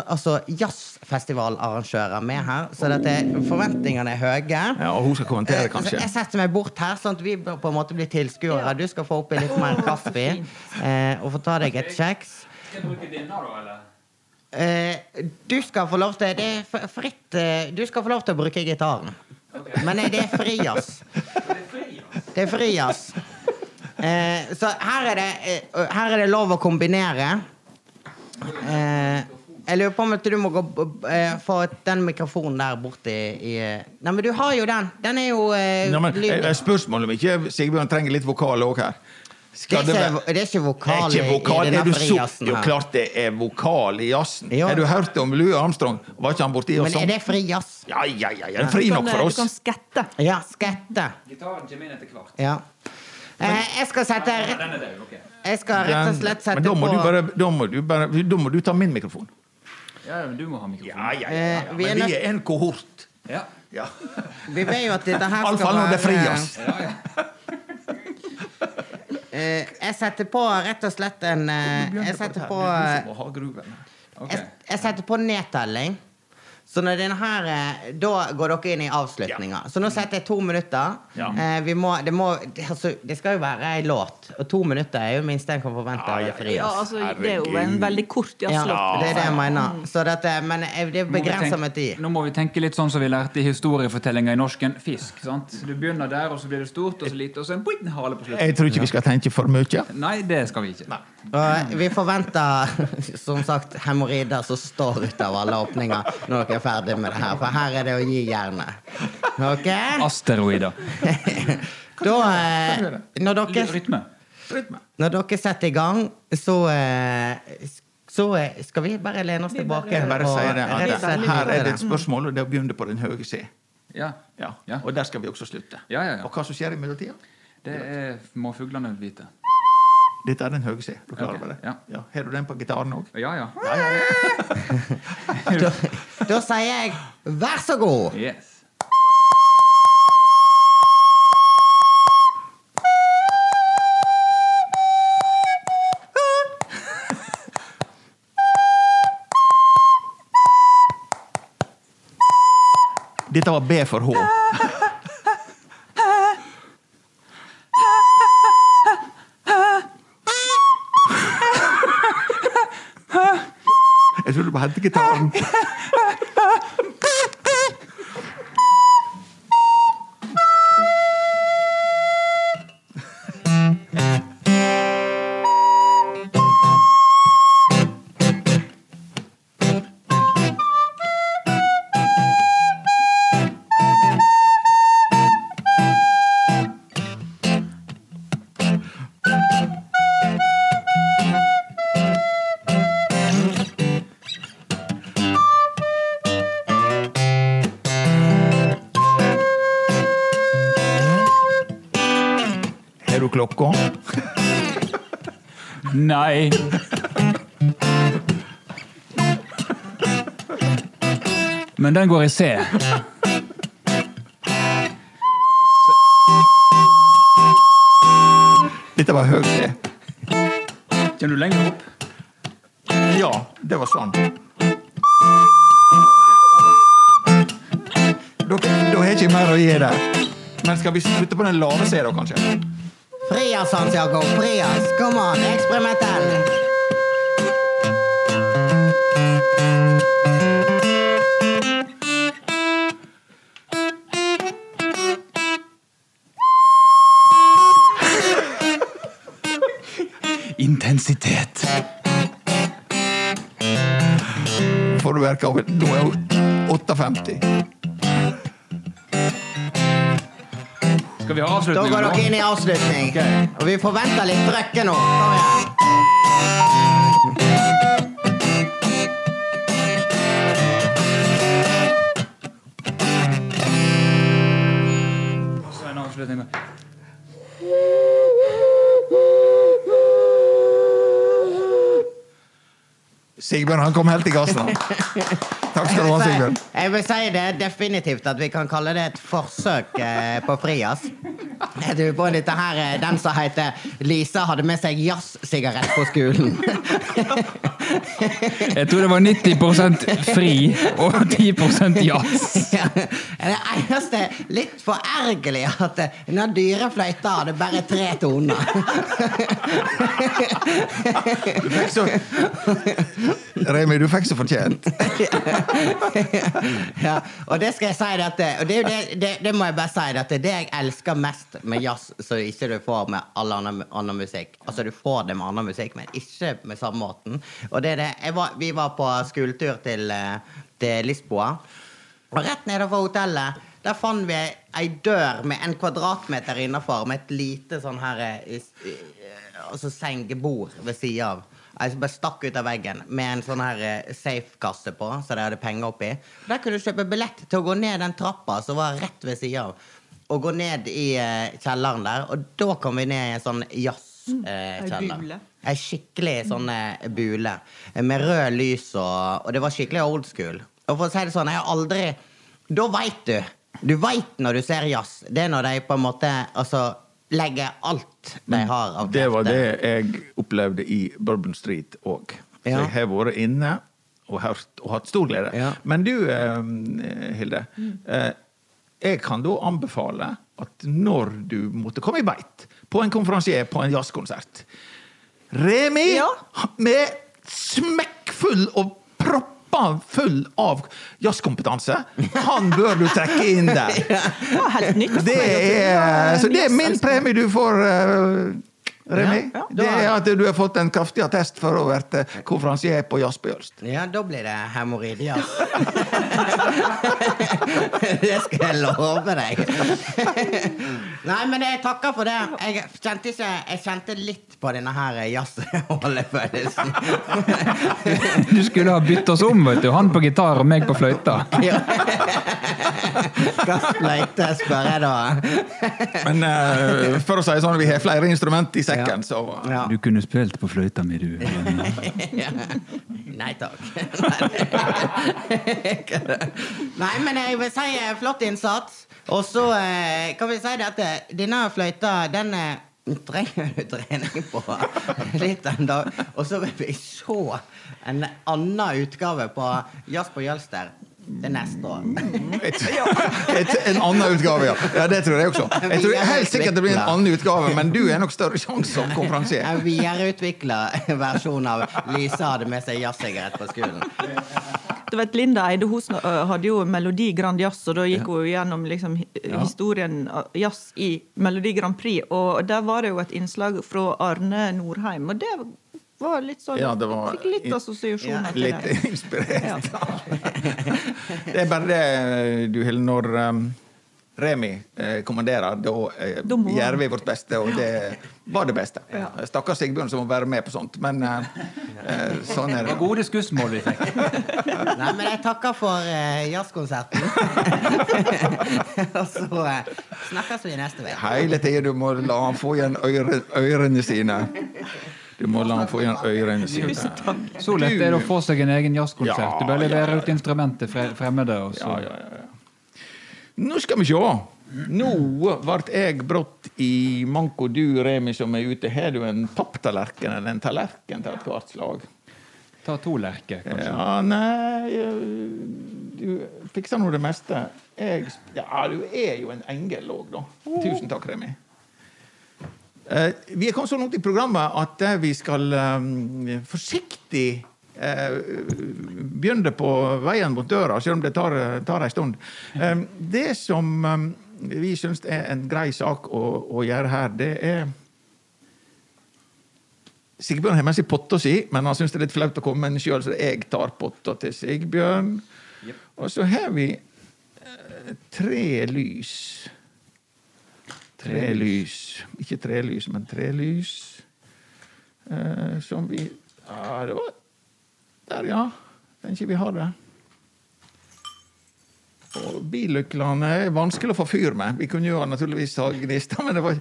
altså, jazzfestivalarrangører med her, så dette, forventningene er høye. Ja, og hun skal kommentere, Eh, kanskje. Jeg setter meg bort her, sånn at vi på en måte blir tilskuere. Du skal få oppi litt mer *laughs* kaffe eh, og få ta deg et kjeks. Skal jeg bruke denne, da, eller? Eh, du skal få lov til Det er fritt eh, Du skal få lov til å bruke gitaren. Men eh, det er frijazz. Det er frijazz. Eh, så her er, det, her er det lov å kombinere. Eh, jeg lurer på om du må gå, få den mikrofonen der borti i Nei, men du har jo den. Den er jo eh, Ja, men, spørsmålet om ikke Sigbjørn trenger litt vokal òg her. Det er ikke, det er ikke vokal, er ikke vokal. i denne du så, frijazzen jo, klart det er vokal i jazzen. Har du hørt om Louis Armstrong? Var ikke han borti og sånn? Men er det fri jazz? Ja, ja, ja, ja. Fri nok for oss. du kan skette. Ja, skette. Gitaren kommer inn etter hvert. Ja. Eh, jeg skal sette. Jeg skal rett og slett sette Men da må, på du bare, da, må du bare, da må du ta min mikrofon. Ja, men du må ha mikrofon. Ja, ja, ja. Eh, ja. Men vi er en kohort. Ja. Ja. Vi vet jo at dette her skal Iallfall når det er fri, være. Ja, ja. Eh, Jeg setter på rett og slett en eh, Jeg setter på eh, jeg, jeg setter på nedtelling. Så når den her eh, Da går dere inn i avslutninga. Så nå setter jeg to minutter. Ja. Eh, vi må, det, må, det, altså, det skal jo være ei låt, og to minutter er jo det minste en kan forvente Ja, av ja. Ja, altså, det er jo en veldig kort Ja, jazzlåt. det er det jeg mener. Så dette, men eh, det er tenke- med tid. Nå må vi tenke litt sånn som vi lærte i historiefortellinga i norsken. Fisk. sant? Du begynner der, og så blir det stort, og så lite, og så en boing, hale på slutten. Jeg tror ikke vi skal tenke for mye. Nei, det skal vi ikke. Og vi forventer *laughs* som sagt hemoroider som står ut av alle åpninger når dere er ferdig med det her. For her er det å gi jernet. Ok? Asteroider. *laughs* Da eh, når, dere, Rytme. Rytme. når dere setter i gang, så eh, så eh, skal vi bare lene oss tilbake. Bare og det at her er det et spørsmål, og det er å begynne på den høye C. Ja. Ja. Ja. Og der skal vi også slutte. Ja, ja, ja. Og hva som skjer i mellomtida? Det er, må fuglene vite. Dette er den høye C. Du klarer okay, det? ja. Har du den på gitaren òg? Ja, ja. *laughs* Da, da sier jeg vær så god! Yes. Dette var B for H. Jeg tror du må hente gitaren. Har klokka? Nei. Men den går i C. Dette var høy det. Kommer du lenger opp? Ja, det var sånn. Da, da har jeg ikke mer å gi der. Men skal vi slutte på den lave C, da, kanskje? Frias, Santiago, Frias. Kom an, eksperimentell. Intensitet. Får du verka av Nå er hun 58. avslutning. Da går dere inn i avslutning. Okay. Og vi forventer litt trøkke nå. Sigbjørn, han kom helt i gassen. Takk skal du ha, Sigbjørn. Jeg vil si det definitivt at vi kan kalle det et forsøk eh, på frijazz. Jeg tror på dette her, eh, Den som heter Lisa hadde med seg jazzsigarett på skolen. *laughs* *laughs* Jeg tror det var 90% fri og 10% *laughs* jazz. Ja, Det eneste litt forergelig at når den dyre fløyta hadde bare tre toner. Du fikk så Remi, du fikk så fortjent. ja, og det skal jeg si det at Og det, det, det, det må jeg bare si det at det er det jeg elsker mest med jazz, som ikke du får med all annen, annen musikk. Altså, du får det med annen musikk, men ikke med samme måten. Og det er det var, Vi var på skoletur til, eh, til Lisboa, og rett nede fra hotellet der fant vi ei dør med en kvadratmeter innafor, med et lite sånn her eh, eh, Altså sengebord ved sida av. Jeg som bare stakk ut av veggen med en sånn her eh, safe-kasse på, så de hadde penger oppi. Der kunne du kjøpe billett til å gå ned den trappa som var rett ved sida av. Og gå ned i eh, kjelleren der, og da kom vi ned i en sånn jazzkjeller. bule. Ei skikkelig sånn eh, bule eh, med rød lys og Og det var skikkelig old school. Og for å si det sånn, jeg har aldri Da veit du. Du veit når du ser jazz. Det er når de på en måte altså legger alt de har av Det var det jeg opplevde i Bourbon Street òg. Ja. Jeg har vært inne og, hørt, og hatt stor glede. Ja. Men du, eh, Hilde. Eh, jeg kan da anbefale at når du måtte komme i beit på en konferansier på en jazzkonsert Remi Ja. med smekkfull og propp full av jazzkompetanse, han bør du trekke inn der. *laughs* Det er, så det er min premie du får, eh, Remi. Ja, ja. Det er at du har fått en kraftig attest for å være eh, konferansier på Jazz på Jølst. Ja, da blir det hemoroider. *laughs* det skal jeg love deg. *laughs* Nei, men jeg takker for det. Jeg kjente, ikke, jeg kjente litt på denne her jazzholdefølelsen. Du skulle ha byttet oss om, vet du. Han på gitar og meg på fløyta. *laughs* *laughs* Hva fløyte spør jeg da? *laughs* Men uh, for å si sånn, vi har flere instrument i sekken, Ja. så Ja. Du kunne spilt på fløyta mi, du. *laughs* Nei takk. Nei, men jeg vil si eh, flott innsats. Og så eh, kan vi si det at eh, denne fløyta, den trenger du trening på litt ennå. Og så vil vi se en annen utgave på Jazz på Jølster til neste år. et, *laughs* et, En annen utgave, ja. ja. Det tror jeg også. *laughs* Jeg tror helt sikkert det blir en annen utgave, men du er nok større sjanse som konferansier. En videreutvikla *laughs* versjon av Lisa hadde med seg jazzsigarett på skolen. Du vet, Linda Eide Hosen øh, hadde jo Melodi Grand Jazz, og da gikk hun gjennom liksom, historien jazz i Melodi Grand Prix. Og der var det jo et innslag fra Arne Norheim, og det var litt sånn Ja, det var- Fikk litt assosiasjoner til Litt det. inspirert. *laughs* Det er bare det, du Hilde, når um, Remi eh, kommanderer, da eh, gjør vi vårt beste, og det var det beste. Stakkars Sigbjørn som må være med på sånt, men eh, eh, sånn er Det det. var gode skussmål vi fikk. *laughs* Nei, men jeg takker for eh, jazzkonserten. *laughs* Og så eh, snakkes vi neste uke. Hele tida du må la han få igjen ørene sine. Du må la han få igjen ørene sine. Så lett er det å få seg en egen jazzkonsert. Du bare leverer ut instrument til fremmede, og så Ja, ja, ja, ja. Nå skal vi se. Nå ble jeg brått i manko du, Remi, som er ute. Har du en papptallerken eller en tallerken til ethvert slag? ta to lerker, kanskje. Ja, nei eh, Du fikser nå det meste. Jeg, ja, du er jo en engel òg, da. Tusen takk, Remi. Eh, vi er kommet så langt i programmet at eh, vi skal eh, forsiktig begynne på veien mot døra, selv om det tar, tar en stund. Det som vi syns er en grei sak å, å gjøre her, det er Sigbjørn har med seg potta si, men han syns det er litt flaut å komme med den sjøl, så jeg tar potta til Sigbjørn. Og så har vi tre lys. Tre lys. Ikke trelys, men trelys. Eh, som vi Ja, det var Der, ja. Tenker vi har det. Og Billøklene er vanskelig å få fyr med. Vi kunne jo naturligvis ha gnister, men det var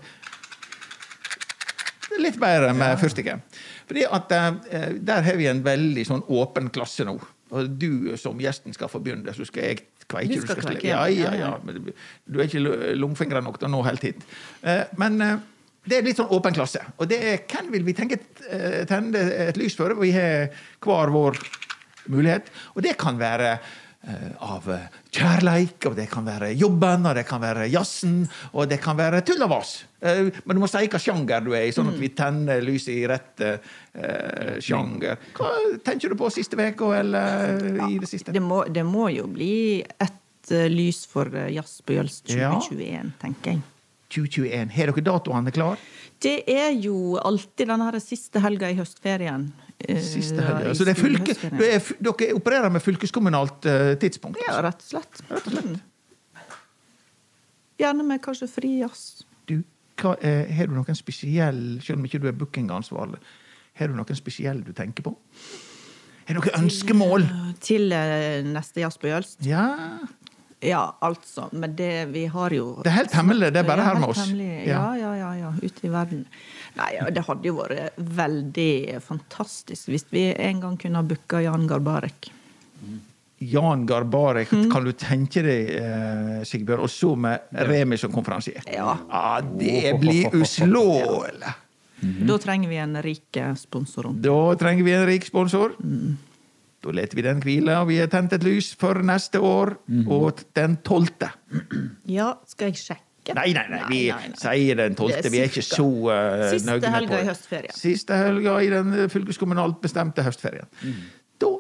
det litt bedre med fyrstikker. Fordi at eh, Der har vi en veldig sånn åpen klasse nå. Og du som gjesten skal få begynne, så skal jeg kveike. Du skal skal kveike, ja, ja. ja, ja. Du er ikke lungfingra nok til å nå helt hit. Eh, Men eh, det er litt sånn åpen klasse. Og det er hvem vil vi tenke eh, tenne et lys for? Vi har hver vår mulighet. Og det kan være av kjærleik, og det kan være jobben, og det kan være jazzen, og det kan være tull og vas. Eh, Men du må si hva sjanger du er i, sånn at vi tenner lyset i rett uh, sjanger. Hva tenker du på siste uka, eller i det siste? Det må, det må jo bli et eh, lys for Jazz på Jølst Ja. 2021, tenker jeg. 2021. Har dere datoene klar? Det er jo alltid denne siste helga i høstferien. Eh, Siste helg. Ja. Så det er fylke, er, dere opererer med fylkeskommunalt eh, tidspunkt? Ja, altså. rett og slett. Rett og slett. Gjerne med kanskje fri jazz. Du, hva, er, har du noen spesiell, selv om ikke du er bookingansvarlig, har du noen spesiell du tenker på? Har du noen ønskemål? Til eh, neste Jazz på Jølst. Ja, Ja, altså. Men det vi har jo Det er helt hemmelig, det er bare her med oss. hemmelig. Ja. Ja, ja, ja, ja. Ute i verden. Nei, det hadde jo vært veldig fantastisk hvis vi en gang kunne ha booka Jan Garbarek. Jan Garbarek, Mm. kan du tenke deg, eh, Sigbjørn, og så med Remi som konferansier? Ja. det blir uslåelig! Da trenger vi en rik eh, sponsor. Da trenger vi en rik sponsor. Mm. Da lar vi den hvile, og vi har tent et lys for neste år, og den tolvte. Ja, skal jeg sjekke? Nei, nei, nei, vi nei, nei. sier den tolvte. Det er Vi er ikke så uh, Siste nøgne på helga i høstferien. Siste helga i den eh, fylkeskommunalt bestemte høstferien. Da,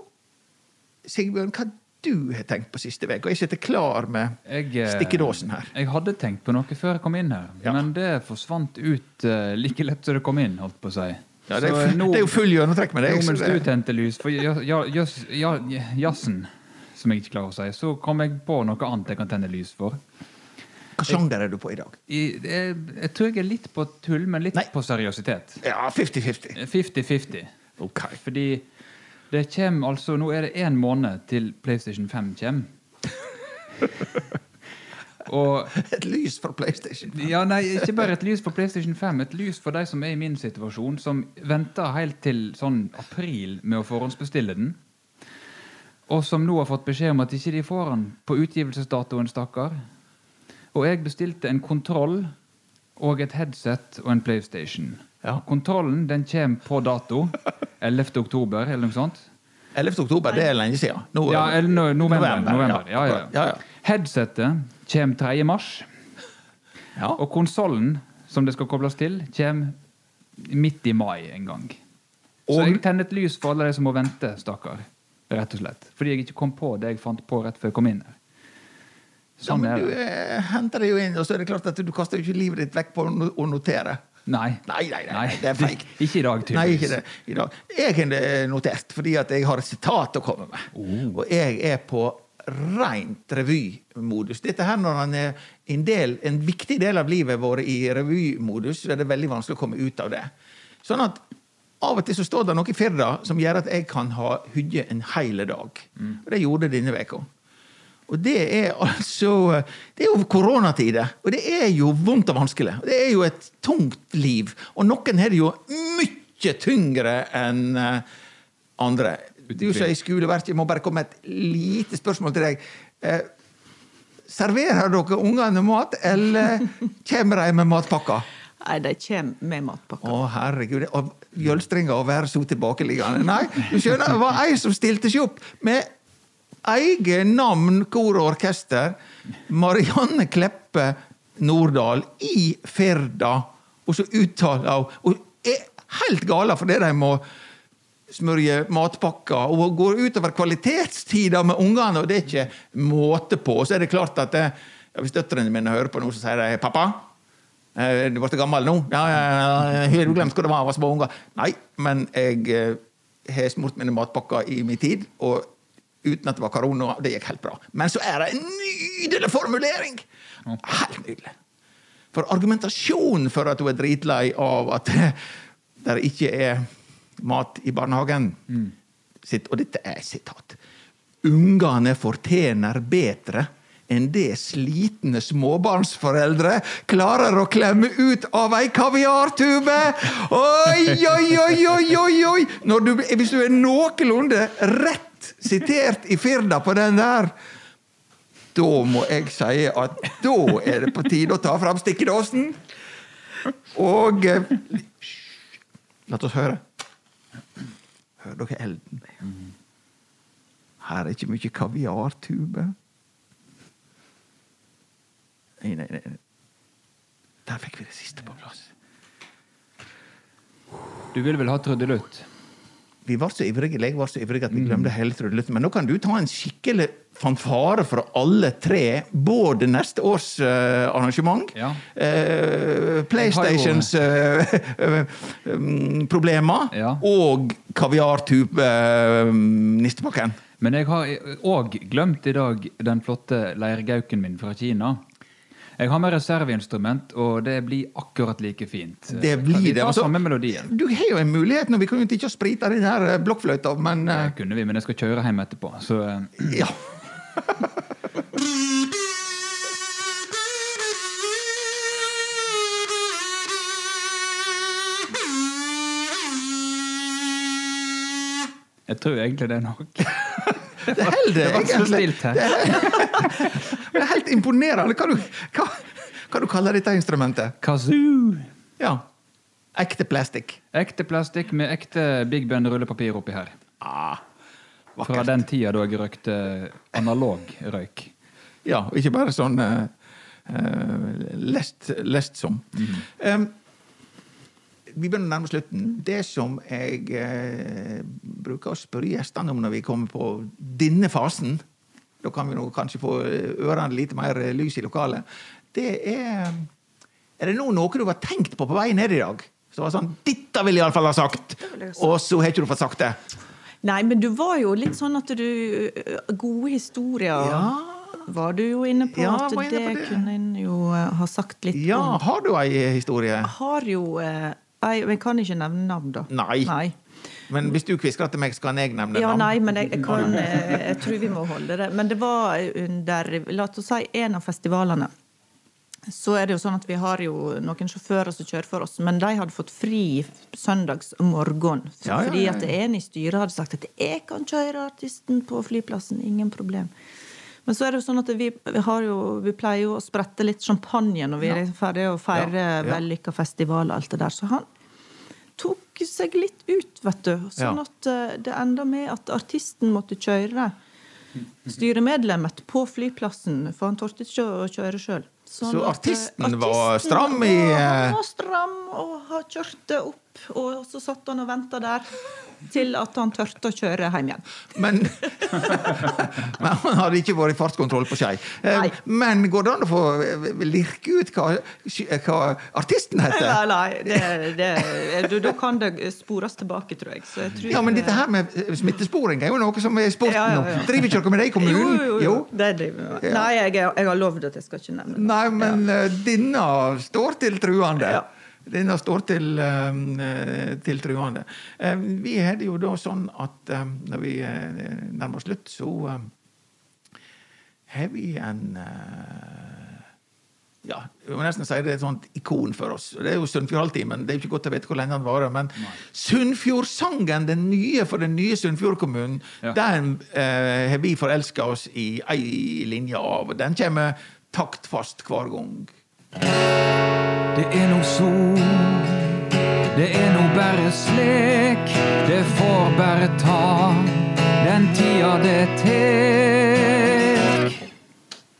Sigbjørn, hva du har tenkt på siste uke? Og jeg sitter klar med Jeg, eh, stikkedåsen her. Jeg hadde tenkt på noe før jeg kom inn her, Ja. men det forsvant ut uh, like lett som det kom inn. holdt på å si. Ja, det, er, nå- det er jo full gjennomtrekk med Nå deg. mens du det- tente lys for ja- ja- jazz- ja- jazzen, som jeg ikke klarer å si, så kom jeg på noe annet jeg kan tenne lys for. Hva sjanger er du på i dag? I, jeg, jeg tror jeg er litt på tull, men litt Nei. på seriøsitet. Ja, 50-50. 50-50. Ok. Fordi det kommer altså Nå er det én måned til PlayStation 5 kommer. *laughs* Og Et lys for PlayStation. 5. Ja, nei, ikke bare et lys for PlayStation 5. Et lys for de som er i min situasjon, som venter helt til sånn april med å forhåndsbestille den. Og som nå har fått beskjed om at ikke de får den på utgivelsesdatoen, stakkar. Og jeg bestilte en kontroll og et headset og en PlayStation. Ja. Kontrollen den kommer på dato. *laughs* 11. oktober, eller noe sånt. 11. oktober, det er lenge siden. No, Ja, eller no, november. november. Ja, ja, ja, ja. Headsetet kommer 3. mars. Ja. Og konsollen som det skal kobles til, kommer midt i mai en gang. Så Og- jeg tenner et lys for alle de som må vente, stakkar. Rett og slett. Fordi jeg ikke kom på det jeg fant på rett før jeg kom inn her. Ja, Sånn men er du eh, henter det jo inn, og så er det klart at du kaster jo ikke livet ditt vekk på å no- å notere. Nei. Nei, nei, nei, det er feigt. *laughs* Ikke i dag, Nei, tydeligvis. ikke det. I dag. Jeg har det notert fordi at jeg har et sitat å komme med. Oh. Og jeg er på rent revymodus. Dette her Når han er en, del, en viktig del av livet vårt i revymodus, så er det veldig vanskelig å komme ut av det. Sånn at av og til så står det noe i Firda som gjør at jeg kan ha hygge en hel dag. Og det gjorde jeg denne veka. Og det er *laughs* altså Det er jo koronatider, og det er jo vondt og vanskelig. Det er jo et tungt liv. Og noen har det jo mye tyngre enn eh, andre. Du som er i skoleverket, jeg må bare komme med et lite spørsmål til deg. Eh, serverer dere ungene mat, eller *laughs* kommer de med matpakka? Nei, de kommer med matpakker. Å, herregud. Og jølstringer og være så tilbakeliggende. Nei, du skjønner, det var ei som stilte seg opp med eget navn, kor og orkester. Marianne Kleppe Nordahl i Firda. Og så uttaler hun Og er helt gala fordi de må smørje matpakker og går utover kvalitetstida med ungene, og det er ikke måte på. Så er det klart at det, Hvis døtrene mine hører på nå, så sier de 'pappa'. Eh, Du ble gammel nå? Ja, ja, ja, Har du glemt hva det var var små unger? Nei, men jeg eh, har smurt mine matpakker i min tid, og uten at det var korona. Det gikk helt bra. Men så er det en nydelig formulering! Helt nydelig. For argumentasjonen for at hun er dritlei av at *laughs* det ikke er mat i barnehagen sitt, Og dette er et sitat. Ungene fortjener bedre enn det slitne småbarnsforeldre klarer å klemme ut av ei kaviartube! Oi, oi, oi, oi, oi! oi! Du, hvis du er noenlunde rett sitert i Firda på den der, da må jeg si at da er det på tide å ta fram stikkedåsen. Og eh, La oss høre. Hører dere elden? Her er ikke mye kaviartube. Nei, nei, nei. Der fikk vi det siste på plass. Du vil vel ha trudelutt? Vi var så ivrige, jeg var så ivrig at vi glemte hele trudelutten. Men nå kan du ta en skikkelig fanfare for alle tre. Både neste års uh, arrangement, Ja. uh, PlayStations uh, problemer Ja. og kaviartube-nistepakken. Men jeg har òg glemt i dag den flotte leirgauken min fra Kina. Jeg har med reserveinstrument, og det blir akkurat like fint. det blir Vi det. tar Altså, samme melodien. du har jo en mulighet nå. Vi kunne jo ikke sprite den her eh, blokkfløyta, men eh, Det kunne vi, men jeg skal kjøre hjem etterpå. Så eh, ja. jeg tror egentlig det er nok. Det holder egentlig. Det er helt imponerende. Hva du, hva, hva du kaller dette instrumentet? Kazoo! Ja. Ekte plastikk. Ekte plastikk med ekte Big Ben rullepapir oppi her. Ah, Fra den tida da jeg røykte analog røyk. Ja, og ikke bare sånn uh, lest, lest som. Um, vi begynner å nærme slutten. Det som jeg eh, bruker å spørre gjestene om når vi kommer på denne fasen, da kan vi kanskje få ørene litt mer lys i lokalet, det er Er det noe du har tenkt på på vei ned i dag? Så var sånn 'Dette vil jeg iallfall ha sagt!' Og så har ikke du fått sagt det. Nei, men du var jo litt sånn at du Gode historier Ja. var du jo inne på. Ja, at inne det, på det. kunne en jo eh, ha sagt litt Ja, om. har du ei historie? Har jo eh, Jeg, jeg kan ikke nevne navn, da. Nei. nei. Men hvis du kvisker til meg, så kan jeg nevne Ja, navn. nei, men jeg, jeg kan eh, Jeg tror vi må holde det. Men det var under La oss si en av festivalene. Så er det jo sånn at vi har jo noen sjåfører som kjører for oss, men de hadde fått fri søndags morgen. Ja, Ja, ja, Fordi at en i styret hadde sagt at 'jeg kan kjøre artisten på flyplassen', ingen problem. Men så er det jo sånn at vi, vi, har jo, vi pleier jo å sprette litt champagne når vi er ferdige å feire Ja, ja. vellykka festival og alt det der. Så han tok seg litt ut, vet du. Sånn Ja. at eh, det enda med at artisten måtte kjøre styremedlemmet på flyplassen, for han torde ikke å kjøre sjøl. Så artisten var stram i, eh, Han var stram og har kjørt det opp, og så satt han og venta der til at han tørte å kjøre hjem igjen. Men, *laughs* men han hadde ikke vært i fartskontroll på Skei. Eh, Men går det an å få eh, lirke ut hva, hva artisten heter? Nei, nei, det, det, da kan det spores tilbake, tror jeg. Så jeg tror, Ja, men dette her med eh, smittesporing er jo noe som er sporten Ja, ja, nå. ja. Driver ikke dere med det i kommunen? Jo, jo, jo. Det driver vi med. Nei, jeg, jeg har lovd at jeg skal ikke nevne det. Nei, men eh, denne står til truende. Ja. Denne står til, eh, til truende. Eh, vi har det jo da sånn at eh, når vi nærmer oss slutt, så har vi en ja, jeg må nesten si det er et sånt ikon for oss. Det er jo Sunnfjordhalvtimen. Det er jo ikke godt å vite hvor lenge den varer. Men Sunnfjordsangen, den nye for den nye Sunnfjordkommunen, Ja. den eh, har vi forelska oss i ei linje av. Den kommer taktfast hver gang. Det er no sol, det er no bare slik. Det får bare ta den tida det tek.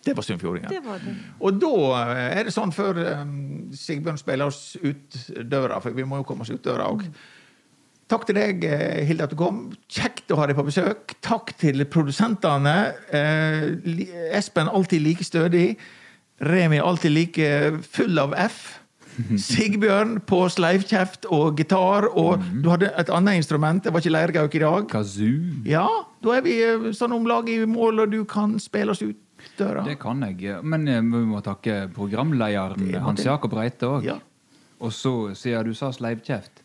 Det var Sunnfjordinga. Det var det. Og da eh, er det sånn før um, Sigbjørn spiller oss ut døra, for vi må jo komme oss ut døra òg. Takk til deg, eh, Hilde, at du kom. Kjekt å ha deg på besøk. Takk til produsentene. Eh, Espen alltid like stødig. Remi alltid like full av F. Sigbjørn på sleivkjeft og gitar. Og du hadde et annet instrument. Det var ikke leirgauk i dag. Kazoo. Ja, Da er vi eh, sånn om lag i mål, og du kan spille oss ut døra. Det kan jeg. Men eh, vi må takke programlederen Hans. Jakob Reite òg. Ja. Og så, siden du sa sleivkjeft,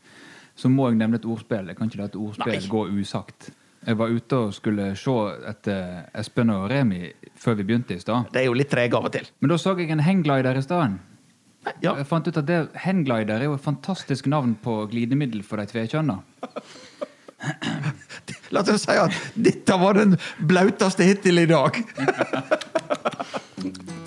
så må jeg nevne et ordspill. Jeg kan ikke la et ordspill Nei. gå usagt. Jeg var ute og skulle se etter Espen og Remi før vi begynte i stad. Det er jo litt trege av og til. Men da så jeg en hangglider i stedet. Ja. Jeg fant ut at det, Henglider er jo et fantastisk navn på glidemiddel for de tvekjønna. *clears throat* La oss si at dette var den blauteste hittil i dag. *laughs*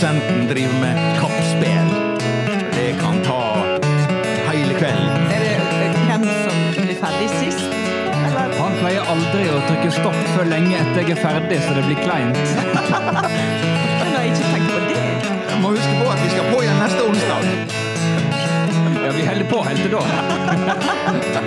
produsenten driver med kappspill. Det kan ta hele kvelden. Er det hvem som blir ferdig sist? Eller? Han pleier aldri å trykke stopp før lenge etter jeg er ferdig, så det blir kleint. *laughs* Jeg har ikke tenkt på det. Jeg må huske på at vi skal på igjen neste onsdag. Ja, vi holder på helt til da. *laughs*